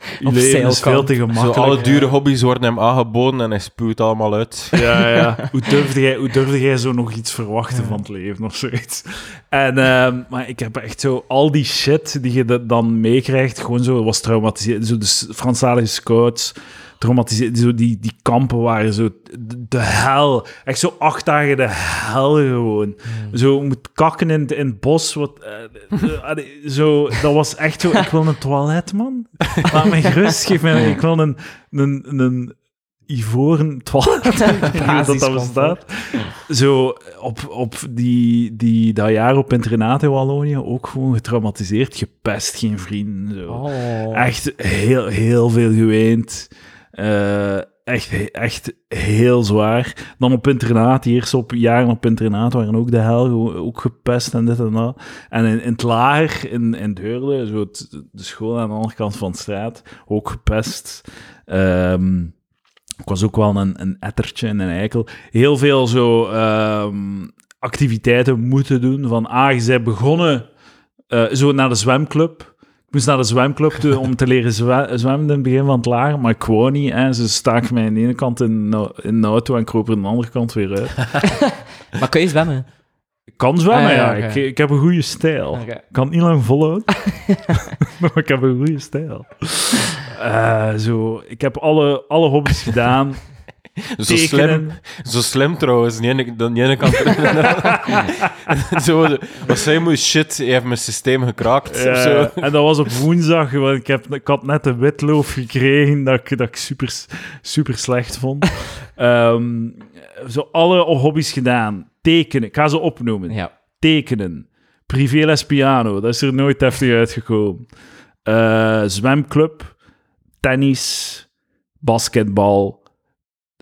Op leven is veel te Zo, gemakkelijk. alle dure hobby's worden hem aangeboden en hij spuwt allemaal uit. Ja, ja. Hoe durfde jij, hoe durfde jij zo nog iets verwachten van het leven of zoiets? En, ehm, maar ik heb echt zo al die shit die je da- dan meekrijgt, gewoon zo was traumatiserend. Zo de Franstalige scouts, traumatiserend. Zo die, die kampen waren zo de, de hel. Echt zo acht dagen de hel gewoon. Zo moet kakken in, het- in het bos. Wat, eh, eh, zo, dat was echt zo. Ik wil een toilet, man. Laat mij gerust. Geef mij, ik wil een, een, een ivoren toilet. Dat dat bestaat. Zo op, op die, die, dat jaar op internaat in Wallonië ook gewoon getraumatiseerd, gepest, geen vrienden. Zo. Oh. Echt heel, heel veel geweend. Eh, echt, echt heel zwaar. Dan op internaat, eerste op, jaren op internaat waren ook de hel, ook gepest en dit en dat. En in, het lager, in, in Deurle, zo de school aan de andere kant van de straat, ook gepest. Ehm, Ik was ook wel een, een ettertje en een eikel. Heel veel zo ehm, activiteiten moeten doen. Van, ah, je bent begonnen eh, zo naar de zwemclub. Ik moest naar de zwemclub toe om te leren zwe- zwemmen in het begin van het lager, maar ik wou niet. En ze staken mij aan de ene kant in, de- in de auto en kroop er aan de andere kant weer uit. Maar kun je zwemmen? Ik kan zwemmen, Ah, ja. Ik, ik heb een goede stijl. Ik kan niet lang volhouden, maar ik heb een goede stijl. Eh, zo, ik heb alle, alle hobby's gedaan. Zo slim, zo slim trouwens. Die ene, die ene kant. zo, wat zei moet shit, je hebt mijn systeem gekraakt. zo. en dat was op woensdag, want ik, heb, ik had net een witloof gekregen dat ik, dat ik super, super slecht vond. Ehm, zo alle hobby's gedaan. Tekenen, ik ga ze opnoemen. Ja. Tekenen. Privéles piano, dat is er nooit heftig uitgekomen. Eh, zwemclub. Tennis. Basketbal.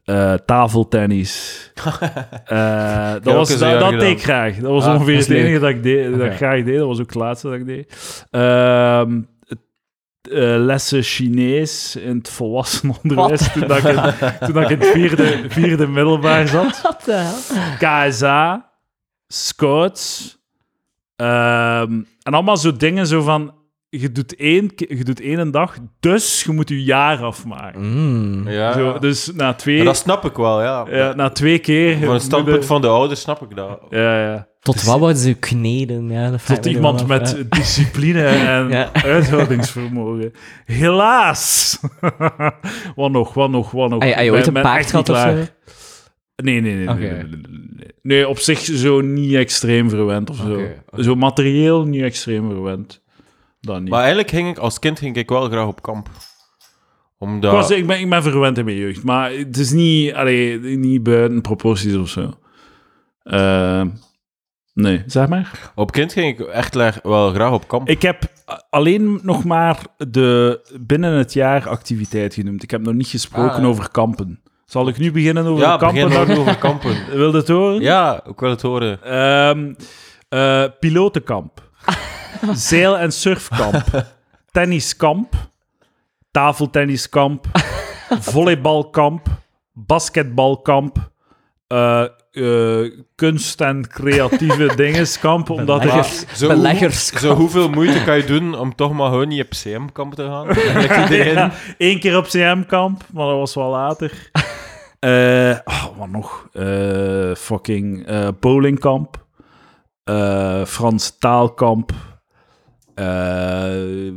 Eh, tafeltennis. Eh, dat was, dat, dat deed ik graag. Dat was Ah, ongeveer het leuk. enige dat ik, deed, dat ik graag deed. Dat was ook het laatste dat ik deed. Ehm, eh, lessen Chinees in het volwassenenonderwijs. Toen, dat ik in, toen dat ik in het vierde, vierde middelbaar zat. Wat de hel? KSA, scouts. ehm, en allemaal zo dingen zo van... Je doet één, je doet één dag, dus je moet je jaar afmaken. Mm. Ja, Zo, dus na twee, Maar dat snap ik wel, ja. ja, na twee keer... Van het standpunt van de ouders snap ik dat. Ja, ja. Tot wat worden ze kneden? Ja, Tot iemand af, met ja. discipline en Ja. uithoudingsvermogen. Helaas! wat nog, wat nog, wat nog? Heb je- ooit een paard echt niet gehad of klaar. zo? Nee, nee, nee. Nee, nee, op zich zo niet extreem verwend of zo. Zo materieel niet extreem verwend. Dat niet. Maar eigenlijk ging ik als kind ging ik wel graag op kamp. Omdat... ik, was, ik, ben, ik ben verwend in mijn jeugd, maar het is niet, allee, niet buiten proporties of zo. Eh, nee, zeg maar. Op kind ging ik echt wel graag op kamp. Ik heb alleen nog maar de binnen het jaar activiteit genoemd. Ik heb nog niet gesproken Ah, ja. over kampen. Zal ik nu beginnen over ja, kampen? ook over kampen. Wil je het horen? Ja, ik wil het horen. Ehm, eh, pilotenkamp. Zeil- en surfkamp. Tenniskamp. Tafeltenniskamp. Volleybalkamp. Basketbalkamp. eh, eh, kunst- en creatieve dingeskamp. Omdat ik... Beleggers. Zo, Beleggerskamp. Zo hoeveel moeite kan je doen om toch maar gewoon niet op CM-kamp te gaan? Ja, Eén keer op CM-kamp, maar dat was wel later. Eh, oh, wat nog? Eh, fucking eh bowlingkamp. Eh, Frans taalkamp. Eh,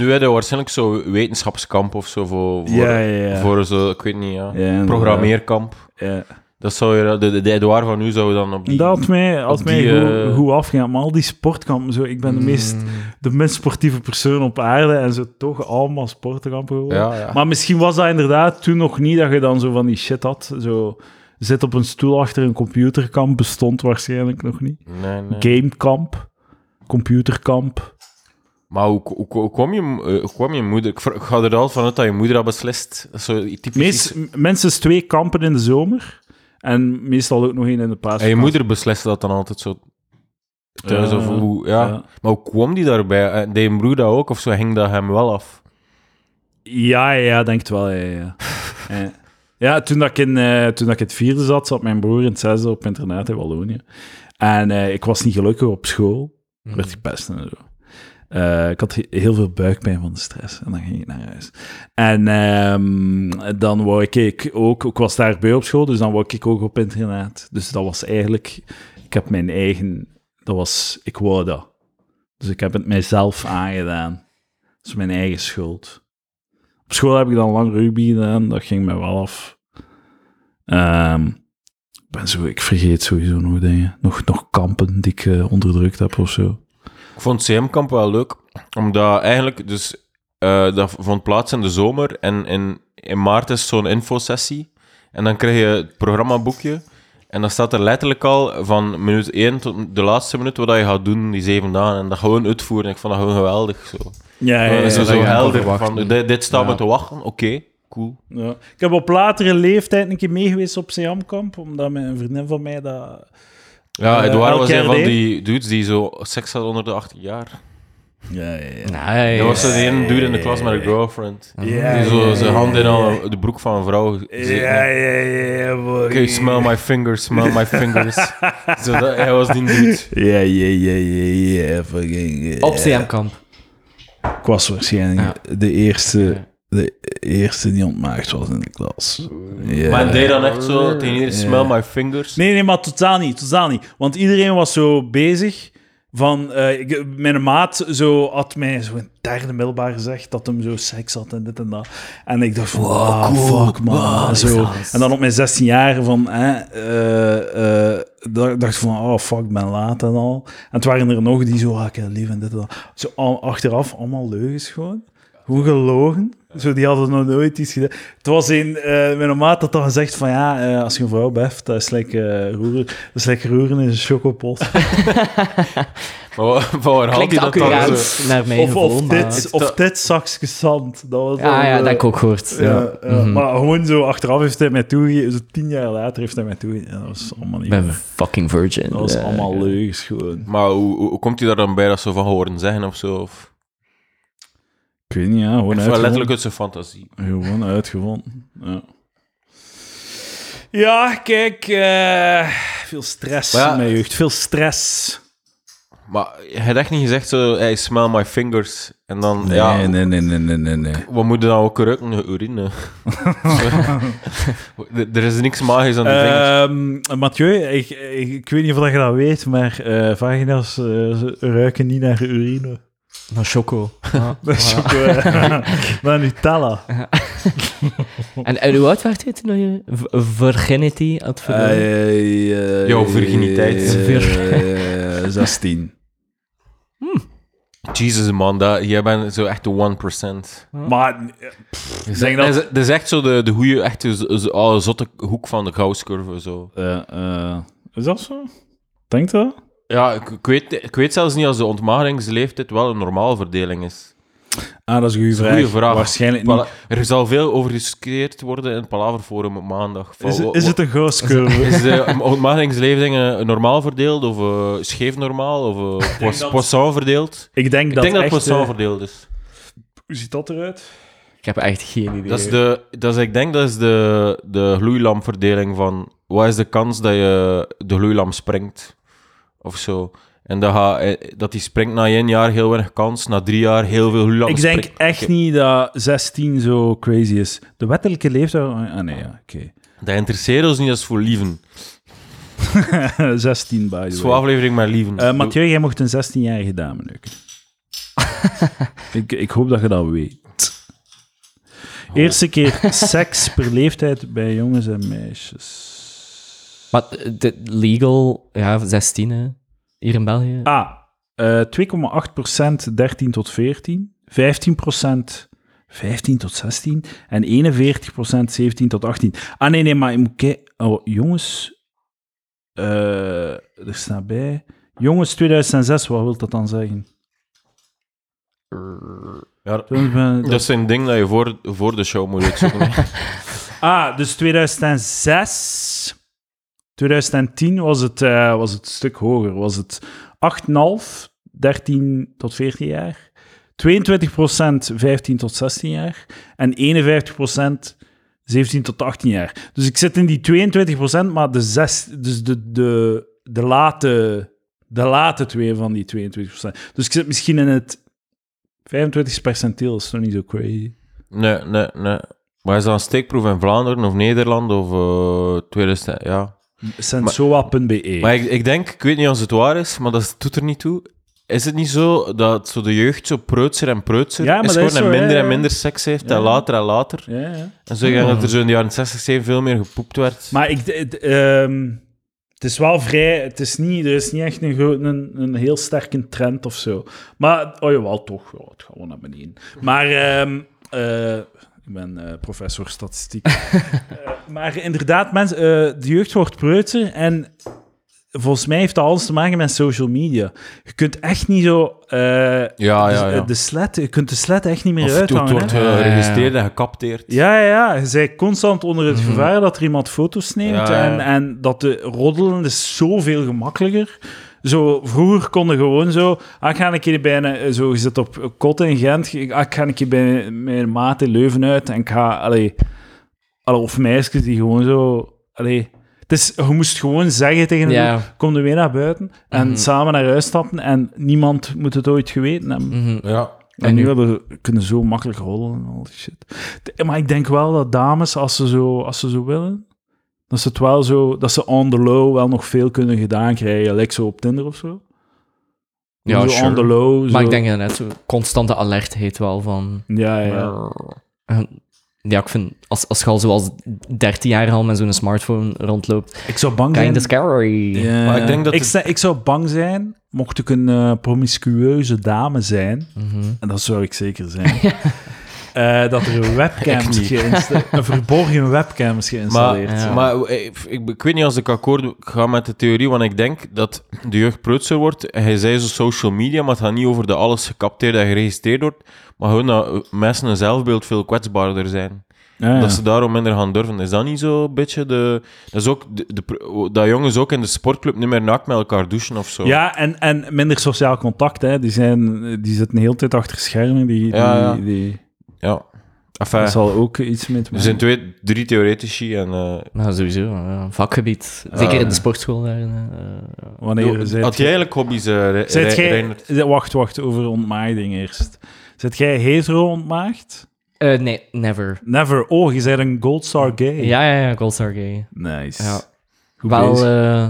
Nu hebben we waarschijnlijk zo wetenschapskamp of zo voor, voor, ja, ja, ja. voor zo, ik weet niet, ja. Programmeerkamp. Ja. Dat zou je, de, de, de Edouard van nu zou dan op die... Dat had mij, had mij die, goed, eh, goed afgegaan. Maar al die sportkampen, zo, ik ben de, meest, Mm. de minst sportieve persoon op aarde en zo toch allemaal sportkampen geworden. Ja, ja. Maar misschien was dat inderdaad toen nog niet dat je dan zo van die shit had. Zo zit op een stoel achter een computerkamp, bestond waarschijnlijk nog niet. nee, nee. Gamekamp, computerkamp. Maar hoe, hoe, hoe kwam je, eh, hoe kwam je moeder... Ik, ga er al vanuit dat je moeder dat beslist. Zo typisch Meest, iets- m- minstens twee kampen in de zomer en meestal ook nog één in de paas. En je moeder besliste dat dan altijd zo... Thuis, of hoe, ja. Maar hoe kwam die daarbij? En Deed je broer dat ook, of zo ging dat hem wel af? Ja, ja, denk het wel. Ja, ja. ja. ja toen, dat ik in, eh, toen dat ik in het vierde zat, zat mijn broer in het zesde op internaat in Wallonië. En eh, ik was niet gelukkig op school. Ik werd gepest en zo. Eh, ik had he- heel veel buikpijn van de stress. En dan ging ik naar huis. En ehm, dan wou ik, ik ook... Ik was daarbij op school, dus dan wou ik ook op internaat. Dus dat was eigenlijk... Ik heb mijn eigen... Dat was... Ik wou dat. Dus ik heb het mijzelf aangedaan. Dat is mijn eigen schuld. Op school heb ik dan lang rugby gedaan. Dat ging mij wel af. Ehm, ben zo... Ik vergeet sowieso nog dingen. Nog, nog kampen die ik eh, onderdrukt heb of zo. Ik vond CM-kamp wel leuk, omdat eigenlijk, dus, eh, dat vond plaats in de zomer en in, in maart is zo'n infosessie. En dan krijg je het programmaboekje en dan staat er letterlijk al van minuut 1 tot de laatste minuut wat je gaat doen die zeven dagen. En dat gewoon uitvoeren. Ik vond dat gewoon geweldig. Zo, Ja, ja, ja. zo, dat zo helder. Van, dit, dit staat Ja. me te wachten. Oké, cool. Ja. Ik heb op latere leeftijd een keer meegeweest op Siamkamp, omdat mijn vriendin van mij dat... Ja, Eh, Edouard elk was een van die dudes die zo seks had onder de 18 jaar. Ja, ja, ja. Nice. Dat was zo de ene dude in de klas met een girlfriend. Ja, Die zo zijn hand in al de broek van een vrouw gezeten. Ja, ja, ja, boy. Okay, smell my fingers, smell my fingers. zo, dat, hij was die dude. Ja, ja, ja, ja, ja, fucking... Op CM-kamp. Ik was waarschijnlijk de eerste, de eerste die ontmaagd was in de klas. Ja. Maar hij deed dan echt zo tegen iedereen, smell my fingers. Nee, nee, maar totaal niet, totaal niet. Want iedereen was zo bezig van... eh, ik- mijn maat zo, had mij zo in derde middelbaar gezegd dat hem zo seks had en dit en dat. En ik dacht van, ah, fuck, man. zo. En dan op mijn 16 jaar van... hè, eh, eh, dacht van, oh, fuck, ik ben laat en al. En het waren er nog die zo, ah, ik heb lief en dit en dat. Zo al- achteraf allemaal leugens gewoon. Gewoon gelogen. Zo, die hadden nog nooit iets gedaan. Het was een, eh, mijn maat had dan gezegd van ja, eh, als je een vrouw beft, dat is lekker eh, roeren, dat is lekker roeren in een chocopot. Maar waar haalt Klinkt hij dat dan zo? naar of, gevoel, of maar- dit, of dit zakje zand. Dat was Ja, dan, ja, eh, dat heb ik ook gehoord. ja, Ja. ja. Mhm. Maar gewoon zo achteraf heeft hij mij toegegeven, zo tien jaar later heeft hij mij toegegeven. Ja, dat was allemaal niet Ik ben fucking virgin. Dat was Ja, allemaal ja. leugens gewoon. Maar hoe, hoe, hoe komt hij daar dan bij dat ze van horen zeggen of zo? Of, Ik weet niet, ja, gewoon uitgevonden. letterlijk uit zijn fantasie. Gewoon uitgevonden, ja. Ja, kijk, eh, veel stress ja, in mijn jeugd, veel stress. Maar hij had echt niet gezegd zo, hey, smell my fingers. En dan, Nee, ja, nee, nee, nee, nee, nee, nee. wat moet je dan ook ruiken? Urine. er is niks magisch aan die vingers. Ehm Mathieu, ik, ik, ik weet niet of je dat weet, maar eh, vagina's eh, ruiken niet naar urine. Naar choco. Dat is eh, naar Nutella. En, en hoe oud werd je toen virginity had verloren? Jouw virginiteit. Uh, 16. Jesus man, dat, jij bent zo echt de 1%. Maar eh, Ik denk dat- dat... is, dat is echt zo de, de goede, echte z- z- oude zotte hoek van de gausscurve. Zo. eh, is dat zo? Denk dat? Ja, ik, ik, weet, ik weet zelfs niet als de ontmaringsleeftijd wel een normale verdeling is. Ah, dat is een goede vraag. Waarschijnlijk niet. Er zal veel over gediscussieerd worden in het Palaverforum op maandag. Is, het- is het een gooscurve? Is de ontmaringsleefding eh, normaal verdeeld of eh, scheef normaal of uh, dat- poisson verdeeld? ik denk Ik dat denk dat echt, poisson eh, verdeeld is. Hoe ziet dat eruit? Ik heb echt geen idee. Dat is de, dat is, ik denk dat is de, de gloeilampverdeling van wat is de kans dat je de gloeilamp springt of zo. En dat, ga, eh, dat die springt na één jaar heel weinig kans, na drie jaar heel veel gloeilampen Ik denk echt niet dat 16 zo crazy is. De wettelijke leeftijd... Ah, nee, ja, oké. Dat interesseert ons niet, is voor lieven. 16, by Dat the way. voor aflevering met lieven. Eh, Mathieu, jij mocht een 16-jarige dame neuken. ik, ik hoop dat je dat weet. Eerste keer seks per leeftijd bij jongens en meisjes. Maar de legal, ja, 16 hè, hier in België. Ah, eh 2,8% 13 tot 14, 15% 15 tot 16 en 41% 17 tot 18. Ah nee, nee, maar je moet kijken. Oh, jongens, eh, er staat bij. Jongens 2006, wat wil dat dan zeggen? ja, dat is een ding dat je voor, voor de show moet uitzoeken. hè. Ah, dus 2006. 2010 was het, eh, was het een stuk hoger. Was het 8,5, 13 tot 14 jaar. 22% 15 tot 16 jaar. En 51% 17 tot 18 jaar. Dus ik zit in die 22%, maar de, zes, dus de, de, de, late, de late twee van die 22%. Dus ik zit misschien in het 25 percenteel. Dat is toch niet zo crazy. Nee, nee, nee. Maar is dat een steekproef in Vlaanderen of Nederland of eh 2000? Ja. Sensoa.be. Maar ik, ik denk, ik weet niet of het waar is, maar dat doet er niet toe. Is het niet zo dat zo de jeugd zo preutser en preutser Ja, maar is gewoon en minder ja, en ja. minder seks heeft Ja. en later en later? Ja, ja. En zo ik dat er zo in de jaren 60, 7 veel meer gepoept werd. Maar ik, het, ehm, het is wel vrij... Het is niet, er is niet echt een, groot- een, een heel sterke trend of zo. Maar, oh jawel, toch. Ja, het gaat wel naar beneden. Maar, ehm, eh, ik ben eh, professor statistiek. Eh, maar inderdaad, mensen, eh, de jeugd wordt preutser en... Volgens mij heeft dat alles te maken met social media. Je kunt echt niet zo... eh, Ja, ja, de, ja. de slet, je kunt de slet echt niet meer Of het, wordt geregistreerd en gecapteerd. Ja, ja, ja. Je bent constant onder het gevaar dat er iemand foto's neemt. Ja, ja. En, en dat de roddelen is zoveel gemakkelijker. Zo, vroeger konden gewoon zo... Ah, ik ga een keer bij een... eh, Zo, je zit op kot in Gent. ik- Ah, ik ga een keer bij mijn maat in Leuven uit. En ik ga... Allee, allee, of meisjes die gewoon zo... Allee, het is, je moest gewoon zeggen tegen hem... Ja. Kom er weer naar buiten. En Mhm. samen naar huis stappen. En niemand moet het ooit geweten hebben. Mhm. Ja. En, En nu nu? hebben, kunnen zo makkelijk rollen en al die shit. Maar ik denk wel dat dames, als ze zo, als ze zo willen, dat ze het wel zo, dat ze on the low wel nog veel kunnen gedaan krijgen. Like zo op Tinder of zo. Ja, zo sure. on the low. Zo. Maar ik denk net zo constante alertheid wel van... Ja, ja. Ja, ik vind, als, als je al zoals 13 jaar al met zo'n smartphone rondloopt, Ik zou bang zijn. scary. Maar ik denk dat ik, het- sta- ik zou bang zijn, mocht ik een eh, promiscueuze dame zijn, Mhm. en dat zou ik zeker zijn, eh, dat er een webcam niet. geïnstalleerd een verborgen webcam is Maar, geïnstalleerd. Ja. maar eh, ik, ik, ik weet niet als ik akkoord ga met de theorie, want ik denk dat de jeugd preutser wordt. Hij zei zo social media, maar het gaat niet over dat alles gecapteerd en geregistreerd wordt, maar gewoon dat mensen een zelfbeeld veel kwetsbaarder zijn. Ja, ja. Dat ze daarom minder gaan durven. Is dat niet zo een beetje de... Dat, is ook de, de- dat jongens ook in de sportclub niet meer naakt met elkaar douchen of zo. Ja, en, en minder sociaal contact. Hè. Die, zijn, die zitten de hele tijd achter schermen. Die, die, Ja, ja. die- ja. Enfin, dat zal ook iets met er zijn twee, drie theoretici en... eh, Nou, sowieso. vakgebied. Zeker in de sportschool. Daar, eh, Wanneer had jij eigenlijk hobby's, eh, Re- jij-? Wacht, wacht, over ontmaagding eerst. Zit jij hetero ontmaagd? eh, nee, never. Never. Oh, je bent een gold star gay. Ja, ja, ja, Gold Star Gay. Nice. Ja. Goed Wel eh,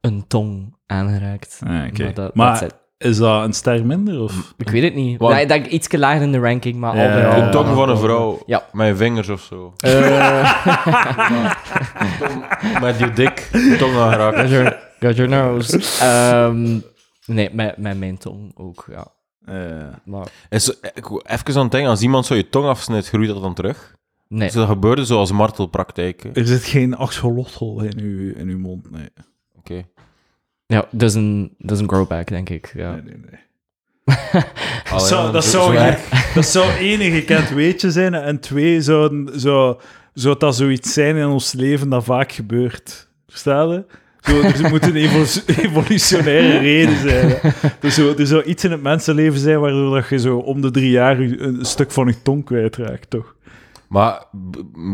een tong aangeraakt. Ah. Maar, dat, Maar- it. Is dat een ster minder? Of? ik weet het niet. Ik denk iets lager in de ranking, maar Ja, al bij. De tong van een vrouw. Ja. Met je vingers of zo. Eh, Met je dik tong aangeraakt. got, your, got your nose. Ehm, nee, met, met mijn tong ook, ja. Eh, Maar Is, even aan het denken, als iemand zo je tong afsnijdt, groeit dat dan terug? nee. Is dat gebeurde zoals martelpraktijken? er zit geen axolotl in uw, in uw mond. Nee. Oké. Ja, dat is een, dat is een growback, denk ik. Ja. nee, nee, nee. Allee, ja, dat, zo- zou, zo dat zou één gekend weetje zijn en twee zou, zou, zou dat zoiets zijn in ons leven dat vaak gebeurt. Verstaan je? Zo, er moet een evolu- evolutionaire reden zijn. Er zou, er zou iets in het mensenleven zijn waardoor dat je zo om de drie jaar een stuk van je tong kwijtraakt, toch? Maar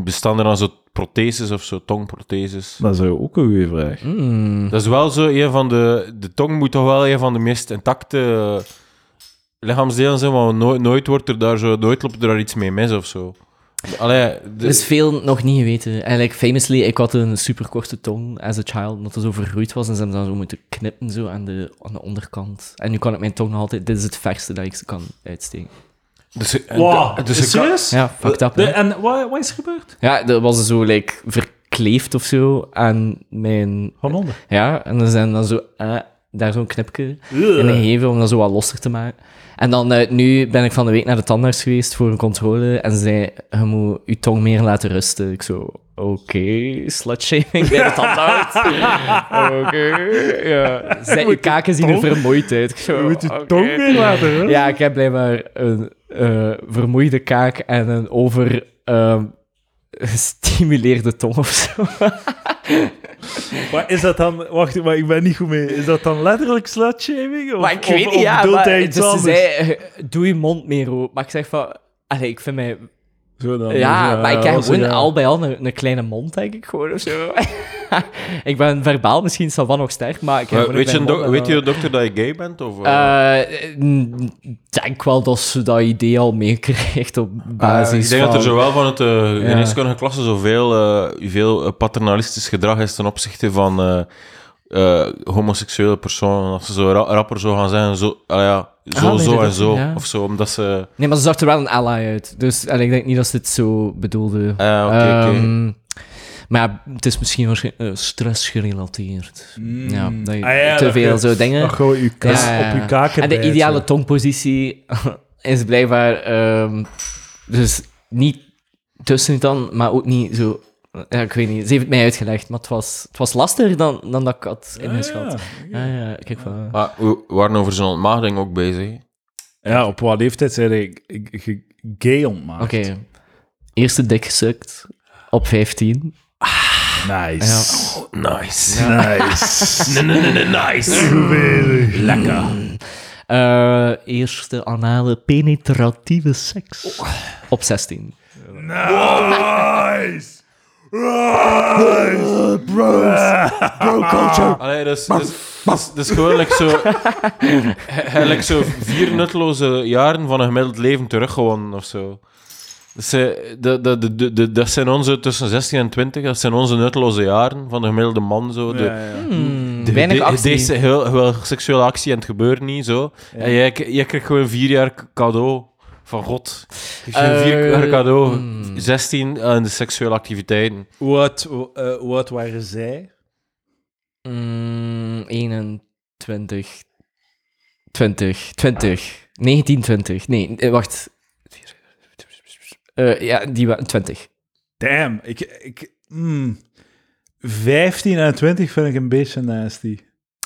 bestaan er dan zo protheses of zo, tongprotheses? Dat is ook een goede vraag. Mm. Dat is wel zo een van de... De tong moet toch wel een van de meest intacte eh, lichaamsdelen zijn, maar nooit, nooit wordt er daar zo... Nooit loopt er daar iets mee mis of zo. Allee, de- Er is veel nog niet geweten. Eigenlijk, famously, ik had een superkorte tong as a child, omdat het zo vergroeid was. En ze hebben dan zo moeten knippen zo aan, de, aan de onderkant. En nu kan ik mijn tong nog altijd... Dit is het verste dat ik ze kan uitsteken. Dus, Wow, dus je kan- serieus? Ja, fucked up, De- en wat, wat is er gebeurd? Ja, dat was zo like, verkleefd of zo aan mijn... Van onder. Ja, en dan zijn dan zo... eh, daar zo'n knipje in gegeven om dat zo wat losser te maken. En dan eh, nu ben ik van de week naar de tandarts geweest voor een controle en ze zei, je moet je tong meer laten rusten. Ik zo, oké, slutshaming bij de tandarts. oké, ja. Zij, je kaken zien er vermoeid uit. Je moet je tong weer laten, hè? Ja, ik heb blijkbaar een eh, vermoeide kaak en een over... ehm, gestimuleerde tong of zo. Maar is dat dan... Wacht, maar ik ben niet goed mee. Is dat dan letterlijk slutshaming? Of, Maar ik weet of niet, ja, bedoelt maar, hij dus ze zei, eh, doe je mond meer open. Maar ik zeg van, allee, ik vind mij... Zo dan, Ja, dus, maar ik eh, heb gewoon ja. al bij al een, een kleine mond, denk ik, gewoon, of zo. ik ben verbaal misschien van nog sterk, maar ik heb weet, je, weet je dokter dat je gay bent? Of, eh? Eh, mm, denk wel dat ze dat idee al meekrijgt op basis ik denk van... dat er zowel van het uh, Ja. geneeskundige klasse zoveel eh, veel eh, paternalistisch gedrag is ten opzichte van eh, homoseksuele personen. Als ze zo ra- rapper zo gaan zeggen, zo, ah ja, zo, Ah, nee, zo en zo. ja. Of zo, omdat ze... Nee, maar ze zag er wel een ally uit. Dus allee, ik denk niet dat ze het zo bedoelde. Ah, oké, oké. Ehm, Maar ja, het is misschien waarschijnlijk eh, stressgerelateerd. Mm. Ja, dat je Ah, ja, te veel je- zo dingen... Dat gewoon je kas Ja, ja, ja. op je kaken En de ideale zo. tongpositie is blijkbaar... ehm, dus niet tussen tanden, maar ook niet zo... Ja, ik weet niet. Ze heeft het mij uitgelegd, maar het was, het was lastiger dan, dan dat ik had ingeschat. Ja, Ja, ja, kijk van... Maar we waren over zijn ontmaagding ook bezig. Ja, op wat leeftijd zei hij ik- ik- gay ontmaakt? Oké. Eerste dik gesukt op 15. Nice. Nice. Nice. nice. Lekker. Eh, eerste anale penetratieve seks. Op 16. Nice. Bro culture. Allee, dus, dus, dus, dus gewoon like zo, he- like zo vier nutteloze jaren van een gemiddeld leven teruggewonnen of zo. Dus, eh, de, de, de, de, de- dat zijn onze tussen 16 en 20, dat zijn onze nutteloze jaren van de gemiddelde man. Zo. De, Ja, ja. Hmm, de, weinig de- actie. Deze heel, heel seksuele actie en het gebeurt niet zo. En jij, jij krijgt gewoon vier jaar cadeau van God. Dus je Eh, vier jaar cadeau. hmm. 16 aan de seksuele activiteiten. Hoe oud, eh, hoe oud waren zij? Mm, 21. 20. 20. 19, 20. Nee, eh, wacht. Eh, ja, die waren 20. Damn. Ik, ik, mm, 15 en 20 vind ik een beetje nasty.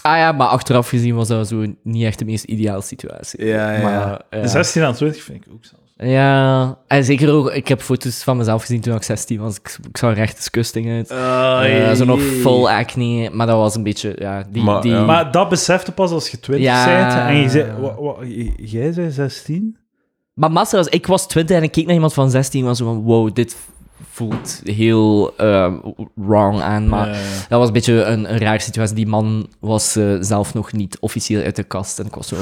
Ah ja, maar achteraf gezien was dat zo niet echt de meest ideale situatie. Ja, ja. Maar, ja. 16 en 20 vind ik ook zelfs. Ja, en zeker ook, ik heb foto's van mezelf gezien toen ik 16 was. Ik, ik zag er echt disgusting uit. Eh, zo nog full acne, maar dat was een beetje, ja, die... Maar, die ja. Maar dat besef je pas als je 20 Ja. bent. En je zei, jij zei 16? Maar massa was, ik was 20 en ik keek naar iemand van 16 en was zo van, wow, dit voelt heel eh, wrong aan. Maar Ja, ja. dat was een beetje een, een raar situatie. Die man was eh, zelf nog niet officieel uit de kast en ik was zo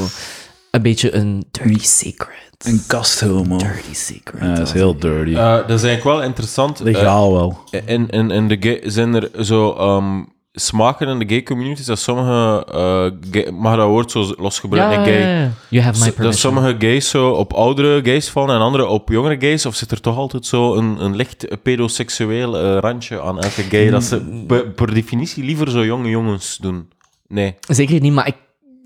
een beetje een dirty secret. Een kasthomo. dirty secret. Ja, dat is heel dirty. Eh, dat is eigenlijk wel interessant. Eh, Legaal wel. In, in, in de gay, zijn er zo ehm, smaken in de gay communities dat sommige, eh, gay, mag dat woord zo los gebruiken, ja, gay. You have my dat sommige gays zo op oudere gays vallen en andere op jongere gays, of zit er toch altijd zo een, een licht pedoseksueel eh, randje aan elke gay, dat ze per, per definitie liever zo jonge jongens doen? Nee. Zeker niet, maar ik...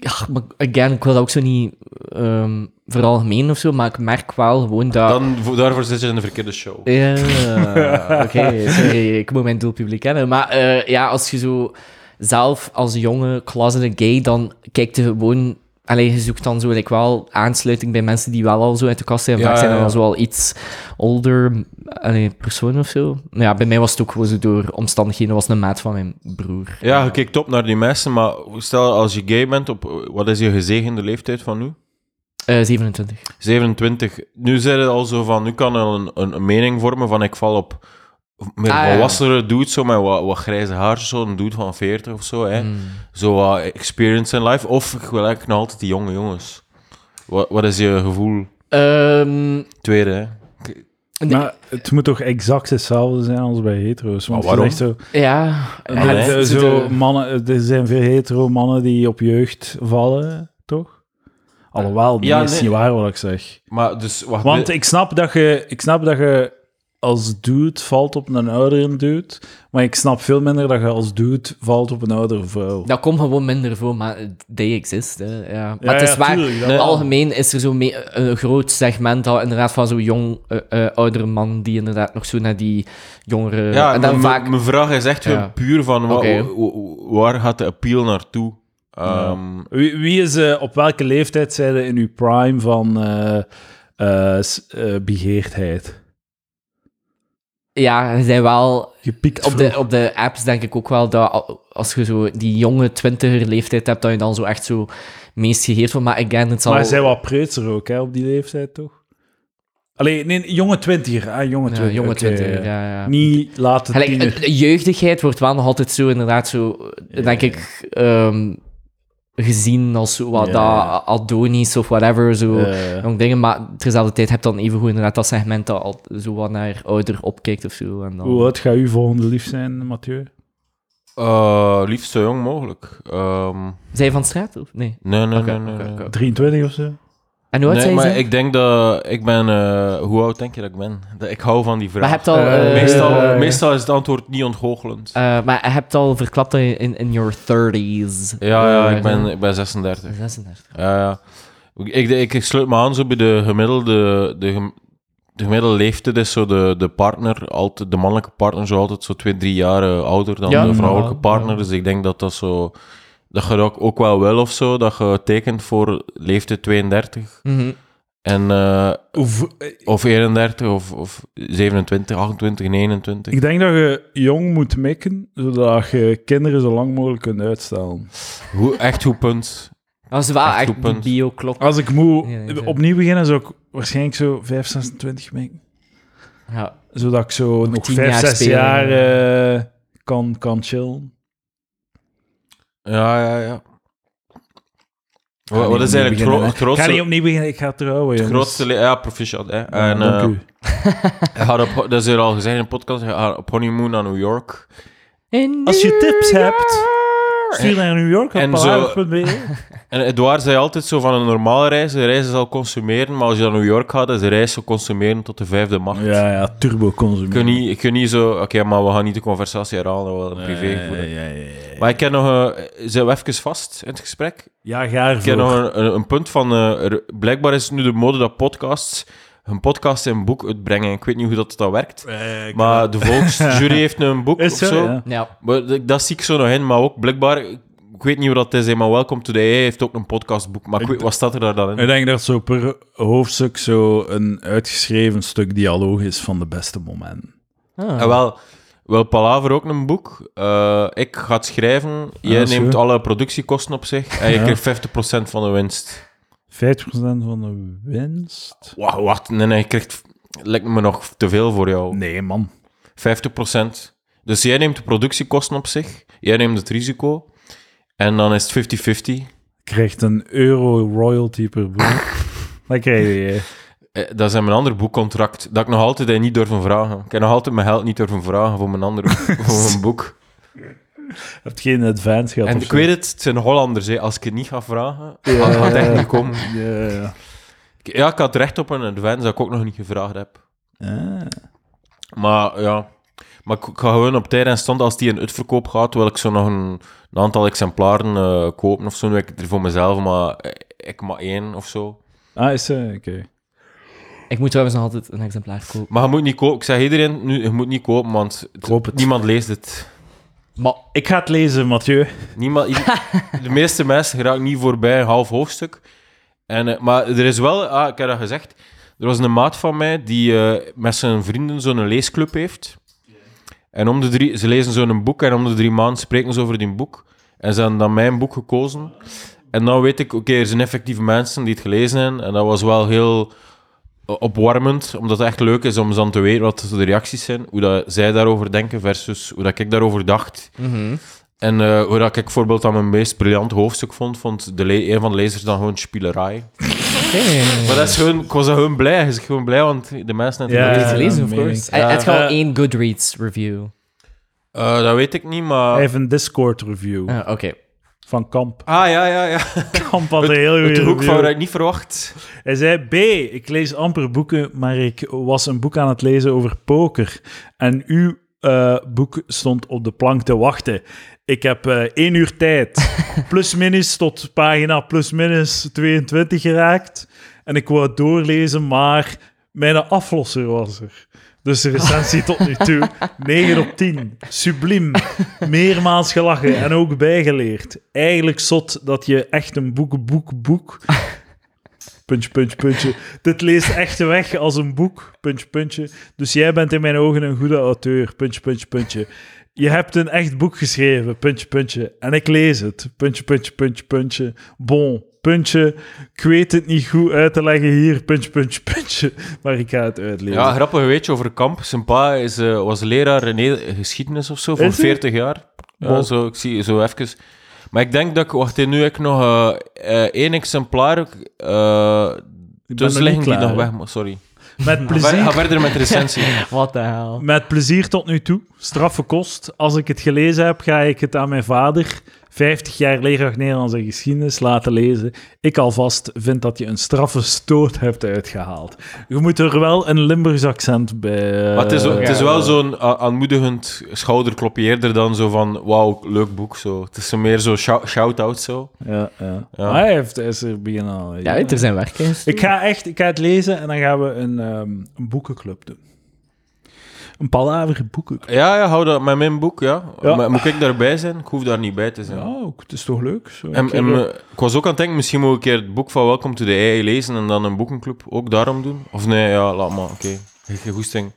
Ja, maar again, ik wil dat ook zo niet ehm veralgemeen of zo, maar ik merk wel gewoon dat... Dan, voor- daarvoor zit je in de verkeerde show. Ja, oké, sorry, ik moet mijn doelpubliek kennen. Maar eh, ja, als je zo zelf als jonge closeted gay, dan kijkt je gewoon... Allee, je zoekt dan zo like, wel aansluiting bij mensen die wel al zo uit de kast zijn. Ja, Vaak zijn ja, dan zo al iets older allee, persoon of zo. Ja, bij mij was het ook gewoon zo door omstandigheden. Dat was een maat van mijn broer. Ja, je kijkt op naar die mensen, maar stel als je gay bent, op, wat is je gezegende leeftijd van nu? Eh, 27. 27. Nu zijn het al zo van, nu kan een, een, een mening vormen van ik val op meer Ah, ja. volwassenere dude, zo met wat, wat grijze haar, zo een dude van 40 of zo, hè. Hmm. Zo wat experience in life. Of ik wil eigenlijk nog altijd die jonge jongens. Wat, wat is je gevoel? Ehm, Tweede, hè. nee, Maar het moet toch exact hetzelfde zijn als bij hetero's? Want Maar het is waarom? echt zo, ja. Het- zo mannen, er zijn veel hetero mannen die op jeugd vallen, toch? Alhoewel, nee, Ja, is nee. niet waar wat ik zeg. Maar dus, wacht. Want ik snap dat je, ik snap dat je als dude valt op een oudere dude, maar ik snap veel minder dat je als dude valt op een oudere vrouw. Dat komt gewoon minder voor, maar they exist. Hè. Ja. Maar Ja, het is ja, waar, tuurlijk, algemeen is er zo een groot segment dat inderdaad van zo'n jong, eh, eh, oudere man die inderdaad nog zo naar die jongere... ja, en dan vaak... mijn vraag is echt puur van, wa- waar gaat de appeal naartoe? Ehm, Wie, wie is, eh, op welke leeftijd zijn in uw prime van eh, eh, eh, begeerdheid? Ja, er zijn wel... Op de, op de apps denk ik ook wel dat al- als je zo die jonge twintiger leeftijd hebt, dat je dan zo echt zo meest geheerd wordt. Maar again, het zal... Maar zij wat preutser ook, hè, op die leeftijd, toch? Alleen, nee, jonge twintiger. Ah, jonge ja, twintiger. jonge oké, twintiger, ja, ja. Niet eh, jeugdigheid wordt wel nog altijd zo, inderdaad, zo, denk ik, ehm, gezien als zo wat Ja. dat Adonis of whatever, zo jong dingen. Maar terzelfde tijd heb je dan evengoed inderdaad dat segment dat al zo wat naar ouder opkijkt of zo. En dan... hoe oud gaat uw volgende lief zijn, Mathieu? eh, liefst zo jong mogelijk. Ehm, Zij van straat, of? Nee. nee, nee, nee, nee. oké, nee. oké. 23 of zo? En hoe oud Nee, zijn maar ze? ik denk dat ik ben... eh, hoe oud denk je dat ik ben? Dat, ik hou van die vraag. Maar je hebt al... Eh, eh, meestal, meestal is het antwoord niet ontgoochelend. eh, maar je hebt al verklapt dat je in, in your 30s... ja, ja, ik ben, ik ben 36. 36. Ja, ja. Ik, ik, ik sluit me aan zo bij de gemiddelde... De, de gemiddelde leeftijd is zo de, de partner, altijd, de mannelijke partner, zo altijd zo twee, drie jaar ouder dan Ja, de vrouwelijke ja, partner. ja. Dus ik denk dat dat zo... Dat je dat ook, ook wel wil of zo, dat je tekent voor leeftijd 32. Mhm. En, eh, Of, eh, of 31, of, of 27, 28, 29. ik denk dat je jong moet mikken, zodat je kinderen zo lang mogelijk kunt uitstellen. Hoe, echt goed punt. Dat is wel Echt echt bio-klok. Als ik moet Ja, ja, ja. opnieuw beginnen, zou ik waarschijnlijk zo 5, 26 mikken. Ja. Zodat ik zo nog, tien 5, jaar 6 spelen, jaar ja. eh, kan, kan chillen. Ja, ja, ja. Wat, wat is eigenlijk gro- het grootste... Ik ga niet opnieuw beginnen, ik ga trouwen, het jongens. grootste... Ja, proficiat, hè. Ja, En, dank eh, u. gaat op, dat is hier al gezegd in een podcast, gaat op honeymoon naar New York. Als je tips hebt, stuur naar New York op En zo-. En Edouard zei altijd zo van een normale reis, een reis is al consumeren, maar als je naar New York gaat, is de reis zo consumeren tot de vijfde macht. Ja, ja, turbo Ik consumeren. kun niet, ik kun niet zo... Oké, maar we gaan niet de conversatie herhalen, wel een privé ja, voeren. ja, ja, ja. Maar ik ken nog... een- zijn we even vast in het gesprek? Ja, ga Ik ken ervoor. nog een, een, een punt van... eh, blijkbaar is het nu de mode dat podcasts een podcast en een boek uitbrengen. Ik weet niet hoe dat, dat werkt. Eh, Maar de volksjury heeft nu een boek Is of zo, zo. ja. Ja. Maar dat, dat zie ik zo nog in. Maar ook blijkbaar... Ik weet niet hoe dat is, maar Welcome to the AI heeft ook een podcastboek. Maar ik Ik weet, wat staat er daar dan in? Ik denk dat zo per hoofdstuk zo een uitgeschreven stuk dialoog is van de beste momenten. Ah. En wel, wel Palaver ook een boek. Eh, ik ga het schrijven. Jij Ah, neemt alle productiekosten op zich. En je Ja. krijgt 50% van de winst. 50% van de winst? Wacht, wacht. Nee, nee, je krijgt... Lijkt me nog te veel voor jou. Nee, man. 50%. Dus jij neemt de productiekosten op zich. Jij neemt het risico. En dan is het 50-50. Krijgt een euro royalty per boek. dat krijg je. Eh, Dat is in mijn ander boekcontract. Dat ik nog altijd niet durven vragen. Ik heb nog altijd mijn geld niet durven vragen voor mijn andere voor mijn boek. Je hebt geen advance gehad En ik zo. weet het, het zijn Hollanders. Hè. Als ik het niet ga vragen, Ja, gaat het echt niet komen. Ja, ja. Ik- Ja, ik had recht op een advance dat ik ook nog niet gevraagd heb. Ah. Maar ja, maar ik, ga gewoon op tijd en stand. Als die in uitverkoop gaat, wil ik zo nog een, een aantal exemplaren eh, kopen of zo. Nu heb ik het er voor mezelf, maar eh, ik maar één of zo. Ah, is ze? Oké. Ik moet trouwens nog altijd een exemplaar kopen. Maar je moet niet kopen. Ik zeg iedereen, nu, je moet niet kopen, want het- Koop het. niemand leest het. Maar Ik ga het lezen, Mathieu. Niemand, de meeste mensen geraken niet voorbij een half hoofdstuk. En, eh, maar er is wel, ah, ik heb dat gezegd, er was een maat van mij die eh, met zijn vrienden zo'n leesclub heeft. En om de drie, ze lezen zo'n boek en om de drie maanden spreken ze over die boek. En ze hebben dan mijn boek gekozen. En dan weet ik, oké, er zijn effectieve mensen die het gelezen hebben. En dat was wel heel opwarmend, omdat het echt leuk is om dan te weten wat de reacties zijn. Hoe dat zij daarover denken versus hoe dat ik daarover dacht. Mhm. En eh, hoe dat ik bijvoorbeeld aan mijn meest briljante hoofdstuk vond, vond de een van de lezers dan gewoon spielerij. Maar dat is gewoon, ik was gewoon blij. Ik gewoon blij, want de mensen hebben Ja. het het gelezen, of course? had gewoon Eh, één Goodreads review. Eh, dat weet ik niet, maar... Hij heeft een Discord-review Ah, Oké. Van Kamp. Ah, ja, ja, ja. Kamp had een heel goede hoek van ik niet verwacht. Hij zei, B, ik lees amper boeken, maar ik was een boek aan het lezen over poker. En uw eh, boek stond op de plank te wachten. Ik heb eh één uur tijd. Plus minus tot pagina plus minus 22 geraakt. En ik wou het doorlezen, maar mijn aflosser was er. Dus de recensie tot nu toe 9 op 10. Subliem. Meermaals gelachen en ook bijgeleerd. Eigenlijk zot dat je echt een boek, boek, boek puntje, puntje, puntje. Dit leest echt weg als een boek, puntje, puntje. Dus jij bent in mijn ogen een goede auteur, puntje, puntje, puntje. Je hebt een echt boek geschreven, puntje, puntje. En ik lees het, puntje, puntje, puntje, puntje. Bon, puntje. Ik weet het niet goed uit te leggen hier, puntje, puntje, puntje. Maar ik ga het uitlezen. Ja, grappig weetje over Kamp. Zijn pa is, eh, was leraar in geschiedenis of zo, voor Is hij? 40 jaar. Ja, Wow. zo, ik zie zo even... Maar ik denk dat ik... Wacht, nu heb ik nog eh, eh, één exemplaar eh Ik ben tussen nog liggen niet die nog weg moet. Sorry. Met Ga, ga plezier. verder met de recensie. What the hell? Met plezier tot nu toe. Straffe kost. Als ik het gelezen heb, ga ik het aan mijn vader, 50 jaar leraar Nederlands en geschiedenis, laten lezen. Ik alvast vind dat je een straffe stoot hebt uitgehaald. Je moet er wel een Limburgs accent bij... eh, Maar het is, het is wel zo'n a- aanmoedigend schouderklopje eerder dan zo van wauw, leuk boek. Zo. Het is zo meer zo shou- shout-out zo. Ja, ja. Ja. Maar hij, heeft, hij is er beginnen al. Ja, er zijn werken. Ik ga echt ik ga het lezen en dan gaan we een, ehm, een boekenclub doen. Een palaver boeken. Ja, ja, hou dat met mijn boek, ja. Ja. Maar moet ik daarbij zijn? Ik hoef daar niet bij te zijn. Ja, ook, het is toch leuk? Zo En, ik was ook aan het denken, misschien moet ik een keer het boek van Welcome to the AI lezen en dan een boekenclub ook daarom doen. Of nee, ja, laat maar, oké. Geen goesting.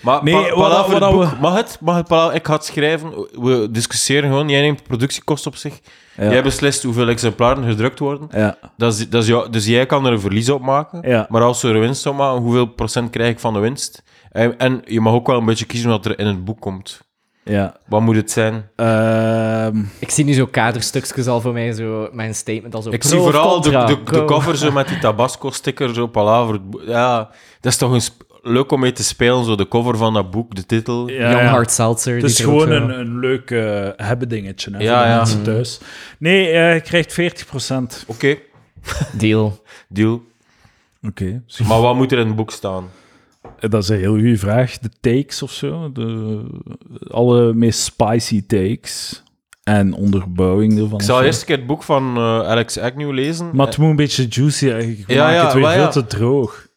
Maar Nee, pa- wat- wat het we- boek, mag het? Mag het? Ik ga het schrijven. We discussiëren gewoon. Jij neemt de productiekost op zich. ja. Jij beslist hoeveel exemplaren gedrukt worden. ja, Dat is, dat is jou, dus jij kan er een verlies op maken. ja. Maar als we er winst op maken, hoeveel procent krijg ik van de winst? En, en je mag ook wel een beetje kiezen wat er in het boek komt. ja. Wat moet het zijn? Ehm, Ik zie nu zo kaderstukjes al voor mij, zo mijn statement al zo. Ik pro zie vooral de, contra, de, cover zo met die Tabasco-sticker, zo palaver. Ja, dat is toch een leuk om mee te spelen, zo de cover van dat boek, de titel. ja, Young ja. Hard Seltzer. Het is gewoon een, een leuk eh, hebben dingetje hè, Ja, voor de ja. mensen thuis. Nee, eh, je krijgt 40%. Oké, deal. deal. Oké. Maar wat moet er in het boek staan? Dat is een heel goede vraag. De takes of zo. De, alle meest spicy takes. En onderbouwing ervan. Ik zal eerst een keer het boek van eh, Alex Agnew lezen. Maar het moet een beetje juicy eigenlijk. Ja, ja, het weer veel ja. te droog.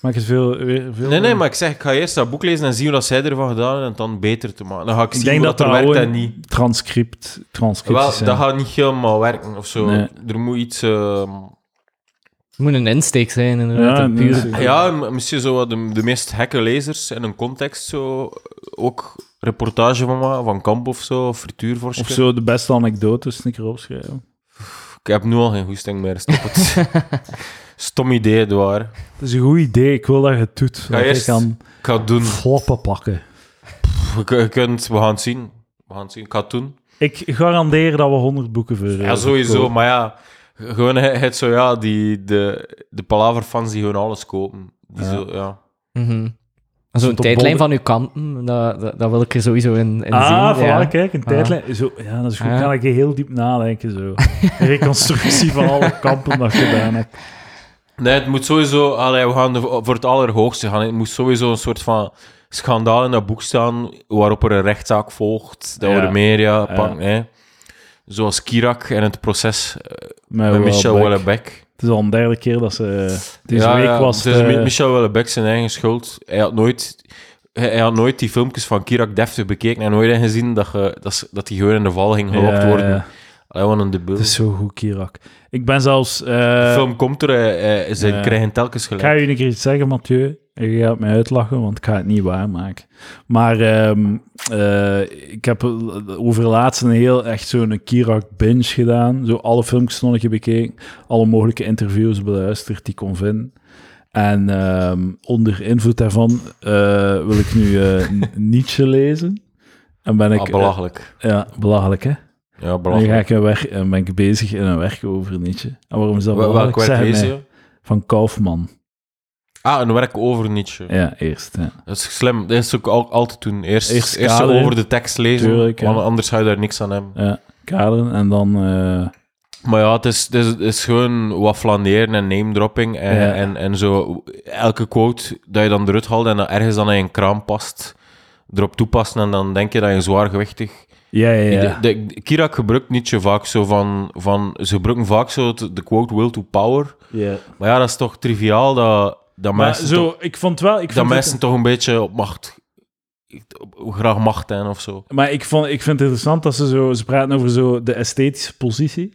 Maak het veel, weer veel... Nee, nee, maar ik zeg, ik ga eerst dat boek lezen en zien hoe dat zij ervan gedaan hebben en dan beter te maken. Dan ga ik, Ik zien denk hoe dat dat, dat er werkt en niet. transcript, transcripties Wel, zijn. dat gaat niet helemaal werken of zo. Nee. Er moet iets... ehm, Het moet een insteek zijn, inderdaad. Ja, een puur... Ja, misschien zo wat de, de meest gekke lezers in een context zo ook reportage van van kamp of zo, of. Of zo de beste anekdotes een keer opschrijven. Ik heb nu al geen goesting meer, stop het. Stom idee, het waar. Dat is een goed idee. Ik wil dat je het doet. Zodat je eerst- kan Ik ga het doen. floppen pakken. Je, je kunt, we gaan het zien. We gaan het zien. Ik ga het doen. Ik garandeer dat we 100 boeken voor Ja, sowieso. Maar ja, gewoon het het zo, ja, die, de, de Palaver-fans die gewoon alles kopen. Die Ja. Zo, ja. Mhm. Zo'n tijdlijn van uw kanten, dat, dat, dat wil ik er sowieso in, in Ah, zien. voilà, ja. kijk, een Ah. tijdlijn. Zo, ja, dat is goed. Ah. Kan ik heel diep nadenken, zo. Reconstructie van alle kampen dat ik gedaan heb. Nee, het moet sowieso... Allee, we gaan voor het allerhoogste gaan. Het moet sowieso een soort van schandaal in dat boek staan, waarop er een rechtszaak volgt, dat we Ja. de media Ja. pakken. Zoals Kirak en het proces eh, Met met Michel. Wellebeck. Het is al een derde keer dat ze... Deze Ja, week ja, was het is eh, Michel Wellebeck zijn eigen schuld. Hij had nooit... Hij, had nooit die filmpjes van Kirak deftig bekeken en nooit gezien dat, je, dat, hij gewoon in de val ging gelokt ja, worden. ja. Wat een debiel. Het is zo goed, Kirak. Ik ben zelfs... eh, de film komt er, hij, ze ja. krijgen telkens Ik gelijk. ga je een keer iets zeggen, Mathieu. En je gaat mij uitlachen, want ik ga het niet waarmaken. Maar ehm, eh, ik heb over laatst een heel echt zo'n Kirak binge gedaan. Zo alle filmpjes nog een keer bekeken. Alle mogelijke interviews beluisterd die ik kon vinden. En ehm, onder invloed daarvan eh, wil ik nu eh, Nietzsche lezen. En ben ik... Ah, belachelijk. eh, ja, belachelijk, hè? Ja, En dan ga belachelijk. ik een werk, ben ik bezig in een werk over Nietzsche. En waarom is dat Wel- belachelijk? Welk werk lees je? Van Kaufman. Ah, een werk over Nietzsche. Ja, eerst. Ja. Dat is slim. Dat is ook al, altijd doen. Eerst, Eerst eerst, over de tekst lezen, Tuurlijk, ja. want anders ga je daar niks aan hebben. Ja, kaderen en dan... eh, Maar ja, het is, het is, het is gewoon wat flaneren en name-dropping en, Ja. en, en zo. Elke quote dat je dan eruit haalt en dat ergens dan in een kraam past, erop toepassen en dan denk je dat je zwaargewichtig... ja, ja, ja. De, de- Kirak gebruikt Nietzsche vaak zo van, van... Ze gebruiken vaak zo de quote will to power. ja. Maar ja, dat is toch triviaal dat, dat Maar mensen, zo, toch, ik vond wel... Ik dat vond mensen het, toch een beetje op macht... graag macht hebben of zo. maar ik, vond, ik vind het interessant dat ze zo... Ze praten over zo de esthetische positie.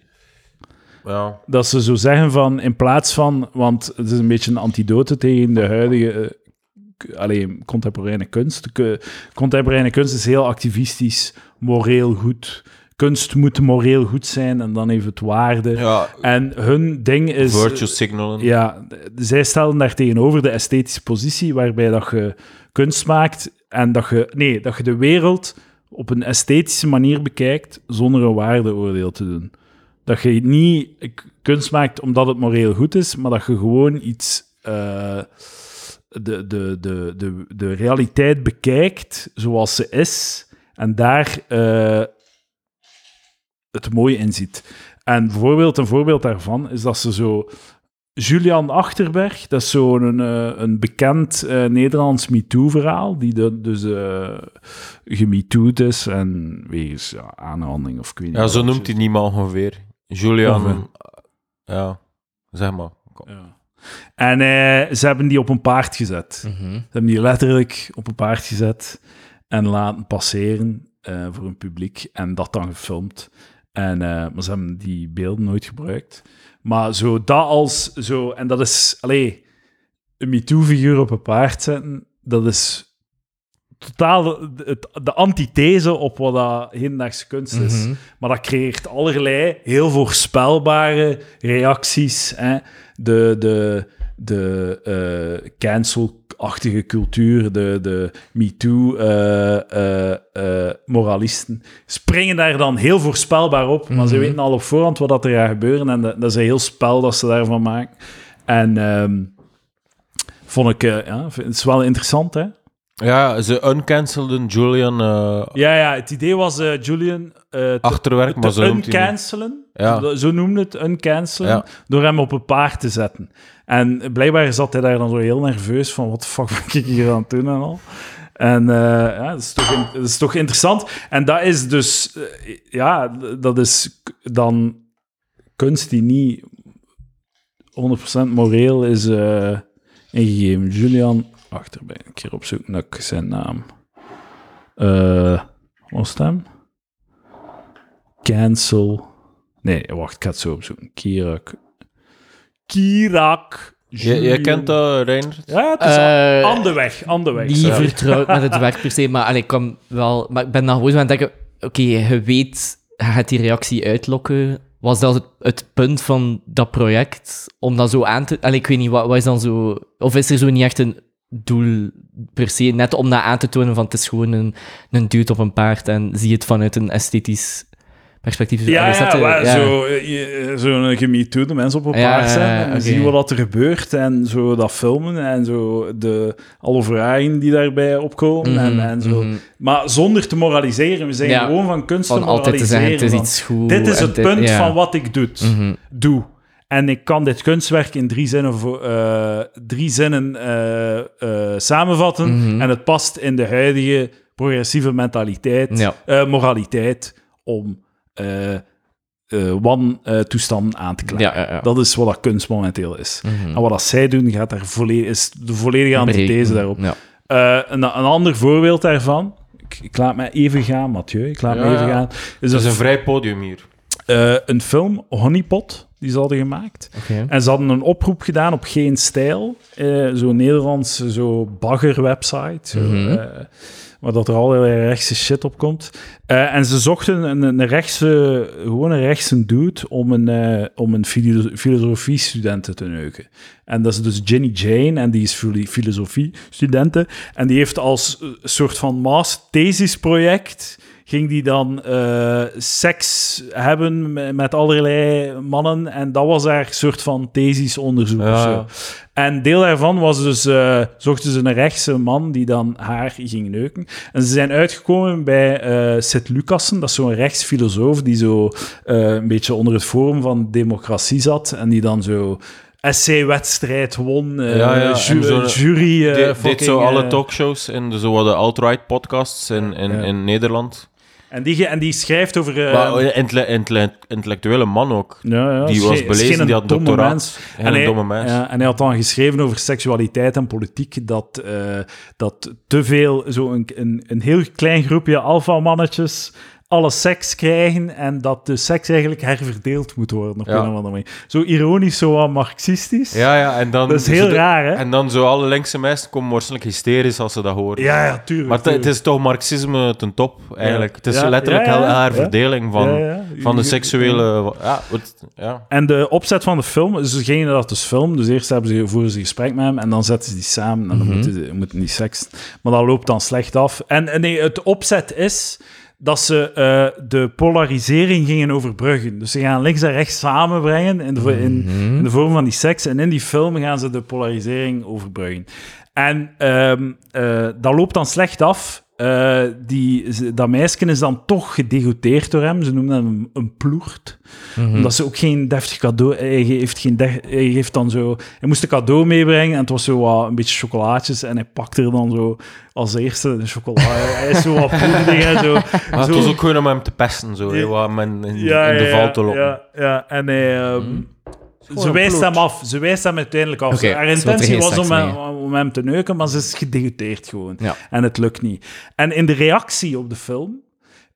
Ja. Dat ze zo zeggen van, in plaats van... Want het is een beetje een antidote tegen de huidige... eh, k- Allee, contemporaine kunst. Contemporaine kunst is heel activistisch, moreel goed. Kunst moet moreel goed zijn en dan heeft het waarde. ja En hun ding is... virtue signalen. Ja, zij stellen daar tegenover de esthetische positie, waarbij dat je kunst maakt en dat je, nee, dat je de wereld op een esthetische manier bekijkt zonder een waardeoordeel te doen. Dat je niet kunst maakt omdat het moreel goed is, maar dat je gewoon iets, eh, de, de, de, de, de realiteit bekijkt zoals ze is en daar eh, het mooie in ziet. En bijvoorbeeld, een voorbeeld daarvan is dat ze zo Julian Achterberg, dat is zo'n een, eh, een bekend eh, Nederlands MeToo-verhaal, die de, dus uh, is en wegens ja, of ik weet niet Ja, zo noemt hij niemand ongeveer. Julian... Ja, zeg maar. Ja. En eh, ze hebben die op een paard gezet. Mhm. Ze hebben die letterlijk op een paard gezet en laten passeren eh, voor een publiek en dat dan gefilmd. En, eh, maar ze hebben die beelden nooit gebruikt. Maar zo dat als zo, en dat is, allee, een MeToo-figuur op een paard zetten, dat is totaal de, antithese op wat dat hedendaagse kunst is. Mhm. Maar dat creëert allerlei heel voorspelbare reacties. Hè? De, de, de eh, cancel-achtige cultuur, de, de MeToo-moralisten, springen daar dan heel voorspelbaar op. Maar ze Mhm. weten al op voorhand wat dat er gaat gebeuren. En dat, dat is een heel spel dat ze daarvan maken. En ehm, vond ik, eh, ja, het is wel interessant, hè? Ja, ze uncancelden Julian eh, Ja, ja, het idee was eh, Julian te achterwerk, maar te zo hij hem. uncancelen. Ja. Zo- Zo noemde het, uncancelen. Ja. Door hem op een paard te zetten. En blijkbaar zat hij daar dan zo heel nerveus van... Wat de fuck ben ik hier aan het doen en al? En ja, dat is, toch, in- dat is toch interessant. En dat is dus... ja, dat is dan kunst die niet 100% moreel is ingegeven. Julian... Wacht, daar ben ik een keer op zoek naar zijn naam. Eh wat was het hem? Cancel. Nee, wacht, ik ga het zo opzoeken. Kirak. Kirak. Jij, jij kent dat, Reiner? Ja, het is Eh, aan de weg. Aan de weg. niet sorry. vertrouwd met het werk per se, maar allee, ik kan wel... Maar ik ben dan gewoon zo aan het denken... Oké, je weet, je gaat die reactie uitlokken. Was dat het, het punt van dat project? Om dat zo aan te... Allee, ik weet niet, wat, wat is dan zo... Of is er zo niet echt een doel per se? Net om dat aan te tonen van het is gewoon een, een dude op een paard en zie het vanuit een esthetisch perspectief. Ja, ja, Ja. zo, eh, je- zo'n gemiet de mensen op een Ja, paard zijn en zien wat er gebeurt en zo dat filmen en zo de alle vragen die daarbij opkomen en, en zo. Mhm. Maar zonder te moraliseren. We zijn gewoon van kunst Van te altijd te zeggen, het is moraliseren. iets goed. Dit is het dit- punt van wat ik doe. Mhm. doe. En ik kan dit kunstwerk in drie zinnen, eh, drie zinnen eh, eh, samenvatten. Mhm. En het past in de huidige progressieve mentaliteit, Ja. eh, moraliteit, om eh eh wantoestanden aan te klagen. Ja, ja, ja. Dat is wat dat kunst momenteel is. Mhm. En wat dat zij doen, gaat daar volledig, is de volledige antithese Breken. daarop. Ja. Eh, een, een ander voorbeeld daarvan, ik, ik laat mij even gaan, Mathieu, ik laat Ja, me even ja. gaan, is Het is een, een vrij podium hier. eh, een film, Honeypot, die ze hadden gemaakt. En ze hadden een oproep gedaan op Geen Stijl, eh, zo'n Nederlandse zo bagger-website, Mhm. eh, waar dat er allerlei rechtse shit op komt. Eh, en ze zochten een, een rechtse, gewoon een rechtse dude om een, eh, om een filo- filosofie-studenten te neuken. En dat is dus Jenny Jane, en die is filosofie-studenten. En die heeft als soort van master-thesis-project ging die dan eh, seks hebben me- met allerlei mannen. En dat was haar soort van thesisonderzoek of zo. En deel daarvan was dus, eh, zochten ze een rechtse man die dan haar ging neuken. En ze zijn uitgekomen bij eh Seth Lucassen, dat is zo'n rechtsfilosoof die zo een beetje onder het forum van democratie zat. En die dan zo essay-wedstrijd won, Ja, ja, ju- en zo- jury... deed fucking, zo alle talkshows en zo wat de alt-right podcasts in, in, Ja. in Nederland. En, die, en die schrijft over... maar een intle- intellectuele man ook. ja, ja, die was belezen, die had doctoraat. mens. En een hij, domme mens. ja, en hij had dan geschreven over seksualiteit en politiek, dat, eh, dat te veel, zo een, een, een heel klein groepje alfamannetjes alle seks krijgen en dat de seks eigenlijk herverdeeld moet worden op Ja. een of andere manier. Zo ironisch, zo wat marxistisch. Ja, ja, en dan... Dat is heel de- raar, hè? En dan zo alle linkse mensen komen waarschijnlijk hysterisch als ze dat horen. Ja, ja, tuurlijk. Maar het- is toch marxisme ten top, eigenlijk. Het is Ja, letterlijk haar verdeling van, van de seksuele... Ja, het- ja. En de opzet van de film, dus degene dat dus film, dus eerst hebben ze, voeren ze gesprek met hem en dan zetten ze die samen en dan Mhm. moeten, ze, moeten die seks. Maar dat loopt dan slecht af. En nee, het opzet is dat ze eh, de polarisering gingen overbruggen. Dus ze gaan links en rechts samenbrengen in de, in, in de vorm van die seks. En in die film gaan ze de polarisering overbruggen. En ehm, eh, dat loopt dan slecht af. Eh, die, dat meisje is dan toch gedegoteerd door hem. Ze noemen hem een, een ploert. Mhm. Omdat ze ook geen deftig cadeau... Hij geeft, geen de- hij geeft dan zo... Hij moest een cadeau meebrengen en het was zo wat, een beetje chocolaatjes. En hij pakte er dan zo als eerste de chocolade. hij is zo wat poederig en zo. Maar het zo- was ook gewoon om hem te pesten, zo. Ja. wat hem in, in, Ja, in de ja, val te lokken. Ja, ja. En hij... ehm, Ze wijst hem af. Ze wijst hem uiteindelijk af. Haar intentie was om hem, mee. om hem te neuken, maar ze is gedegoteerd gewoon. Ja. En het lukt niet. En in de reactie op de film...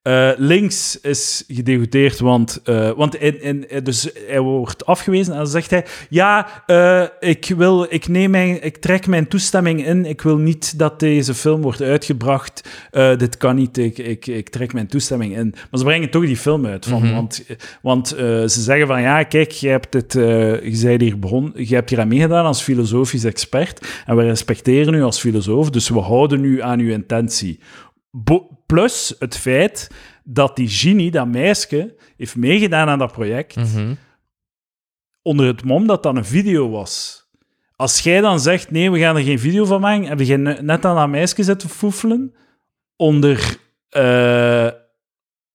eh, links is gedegoteerd, want, eh, want in, in, dus hij wordt afgewezen en dan zegt hij: Ja, eh, ik, wil, ik, neem mijn, ik trek mijn toestemming in. Ik wil niet dat deze film wordt uitgebracht. Eh, dit kan niet. Ik, ik, ik trek mijn toestemming in. Maar ze brengen toch die film uit. Van, Mhm. Want, want eh, ze zeggen van ja, kijk, je hebt, dit, eh, je, bent hier begon, je hebt hier aan meegedaan als filosofisch expert. En we respecteren u als filosoof, dus we houden u aan uw intentie. Bo- plus het feit dat die genie, dat meisje, heeft meegedaan aan dat project Mhm. onder het mom dat dat een video was. Als jij dan zegt, nee, we gaan er geen video van maken, heb je ne- net aan dat meisje zitten foefelen onder... eh,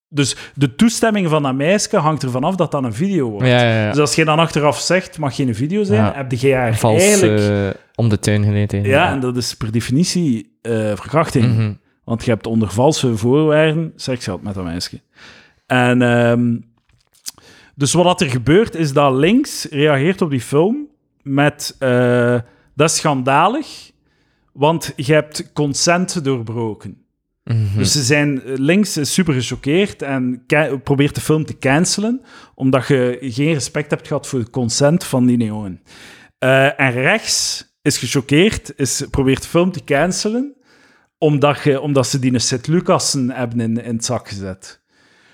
dus de toestemming van dat meisje hangt ervan af dat dat een video wordt. Ja, ja, ja. Dus als je dan achteraf zegt, mag geen video zijn, heb je haar Vals eigenlijk... eh, om de tuin geleid. ja, en dat is per definitie eh, verkrachting. Mhm. Want je hebt onder valse voorwaarden seks gehad met dat meisje. En ehm, dus wat er gebeurt, is dat links reageert op die film met... eh, dat is schandalig, want je hebt consent doorbroken. Mhm. Dus ze zijn links is super gechoqueerd en probeert de film te cancelen, omdat je geen respect hebt gehad voor het consent van die neonen. Eh, en rechts is gechoqueerd, is, probeert de film te cancelen, omdat, je, omdat ze die een Sint Lucassen hebben in, in het zak gezet.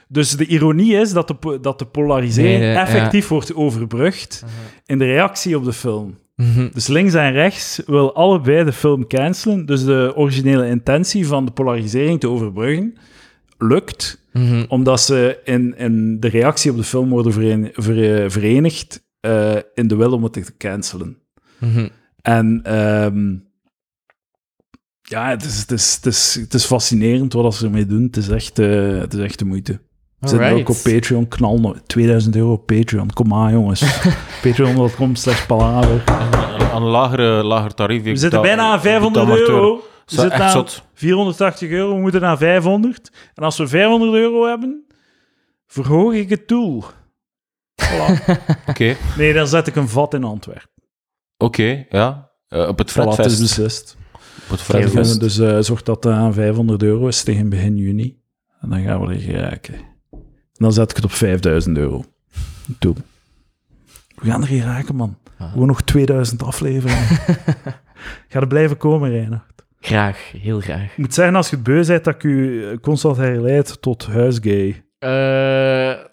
Dus de ironie is dat de, dat de polarisering Nee, ja. effectief wordt overbrugd in de reactie op de film. Mhm. Dus links en rechts wil allebei de film cancelen. Dus de originele intentie van de polarisering te overbruggen lukt, Mhm. omdat ze in, in de reactie op de film worden veren- ver- verenigd eh, in de wil om het te cancelen. Mhm. En ehm, ja, het is, het, is, het, is, het is fascinerend wat ze ermee doen. Het is echt, eh, het is echt de moeite. We zitten Alright. ook op Patreon. Knal nog 2000 euro op Patreon. Kom aan, jongens. Patreon.com slash palaver. Aan een lagere, lager tarief. We zitten bijna aan 500 euro. We zitten aan zot. 480 euro. We moeten naar 500. En als we 500 euro hebben, verhoog ik het doel. Voilà. Oké, Nee, dan zet ik een vat in Antwerpen. oké, ja. Eh, op het Voilà, het is beslist. Dus eh, zorg dat het aan 500 euro is tegen begin juni. En dan gaan we er geraken. En dan zet ik het op 5000 euro. Doe. We gaan er geraken, man. Gewoon nog 2000 afleveringen. Ga er blijven komen, Reinhard. Graag, heel graag. Ik moet zeggen, als je het beu bent, dat ik u eh, constant herleid tot huisgay. Eh,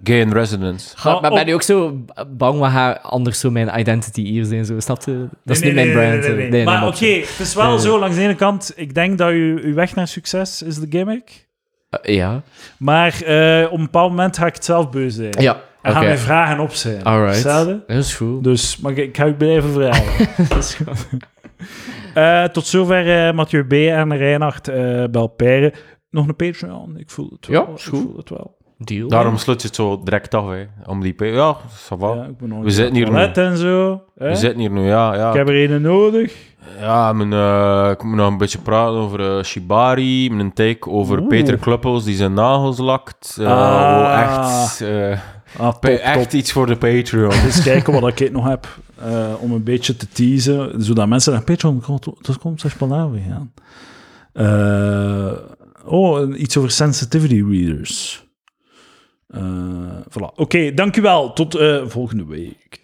Gay in Residence. ga- Maar maar ben op- je ook zo bang wat gaat anders zo mijn identity hier zijn? Zo, snap je? Dat is Nee, niet nee, mijn nee, brand. nee, nee, Nee, Maar oké, het is wel zo, langs de ene kant, ik denk dat u, uw weg naar succes is de gimmick. Eh, ja. Maar eh, op een bepaald moment ga ik het zelf beu zijn. Ja, En gaan oké. mijn vragen op zijn. Alright. Hetzelfde? Dat is goed. Dus maar ik, ik ga u blijven vragen. Dat is goed. Eh, tot zover eh, Mathieu B. en Reinhard eh Belpeire. Nog een Patreon, ik voel het wel. Ja, is ik goed. voel het wel. Deal. Daarom sluit je het zo direct af, hè. Om die... Ja, ça va. Ja, ik ben nog We zitten hier toilet en zo. hè. We zitten hier nu, ja. ja. Ik heb er een nodig. Ja, mijn, eh, ik moet nog een beetje praten over eh, Shibari, mijn take over Oeh. Peter Kluppels die zijn nagels lakt. Eh, Ah. oh, echt, eh, Ah, top, echt top. iets voor de Patreon. Eens kijken wat ik nog heb eh, om een beetje te teasen, zodat mensen naar Patreon komt, dat komt zelfs palaver gaan. Eh, oh, iets over sensitivity readers. Eh voilà. Oké, dankjewel. Tot eh, volgende week.